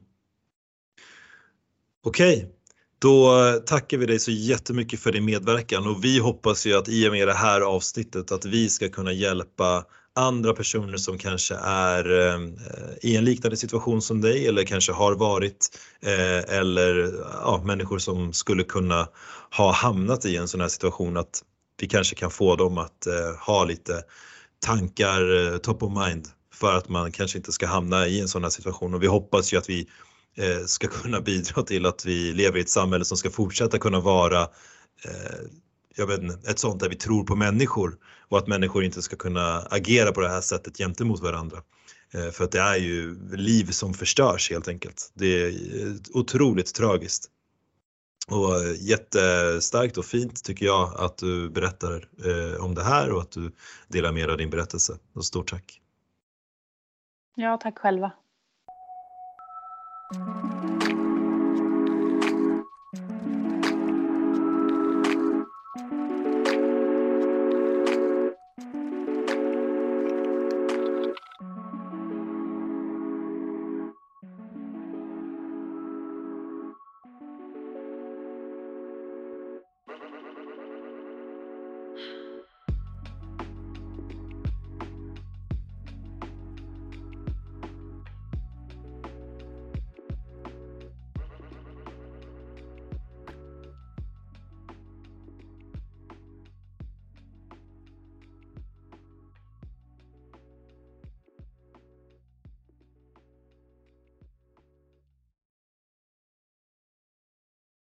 Okej, okay. Då tackar vi dig så jättemycket för din medverkan och vi hoppas ju att i och med det här avsnittet att vi ska kunna hjälpa andra personer som kanske är eh, i en liknande situation som dig eller kanske har varit eh, eller ja, människor som skulle kunna ha hamnat i en sån här situation att vi kanske kan få dem att eh, ha lite tankar top of mind för att man kanske inte ska hamna i en sån här situation och vi hoppas ju att vi Eh, ska kunna bidra till att vi lever i ett samhälle som ska fortsätta kunna vara eh, jag vet inte, ett sånt där vi tror på människor och att människor inte ska kunna agera på det här sättet gentemot varandra. Eh, för att det är ju liv som förstörs helt enkelt. Det är eh, otroligt tragiskt. Och eh, jättestarkt och fint tycker jag att du berättar om det här och att du delar med dig av din berättelse. Och stort tack! Ja, tack själva. Thank you.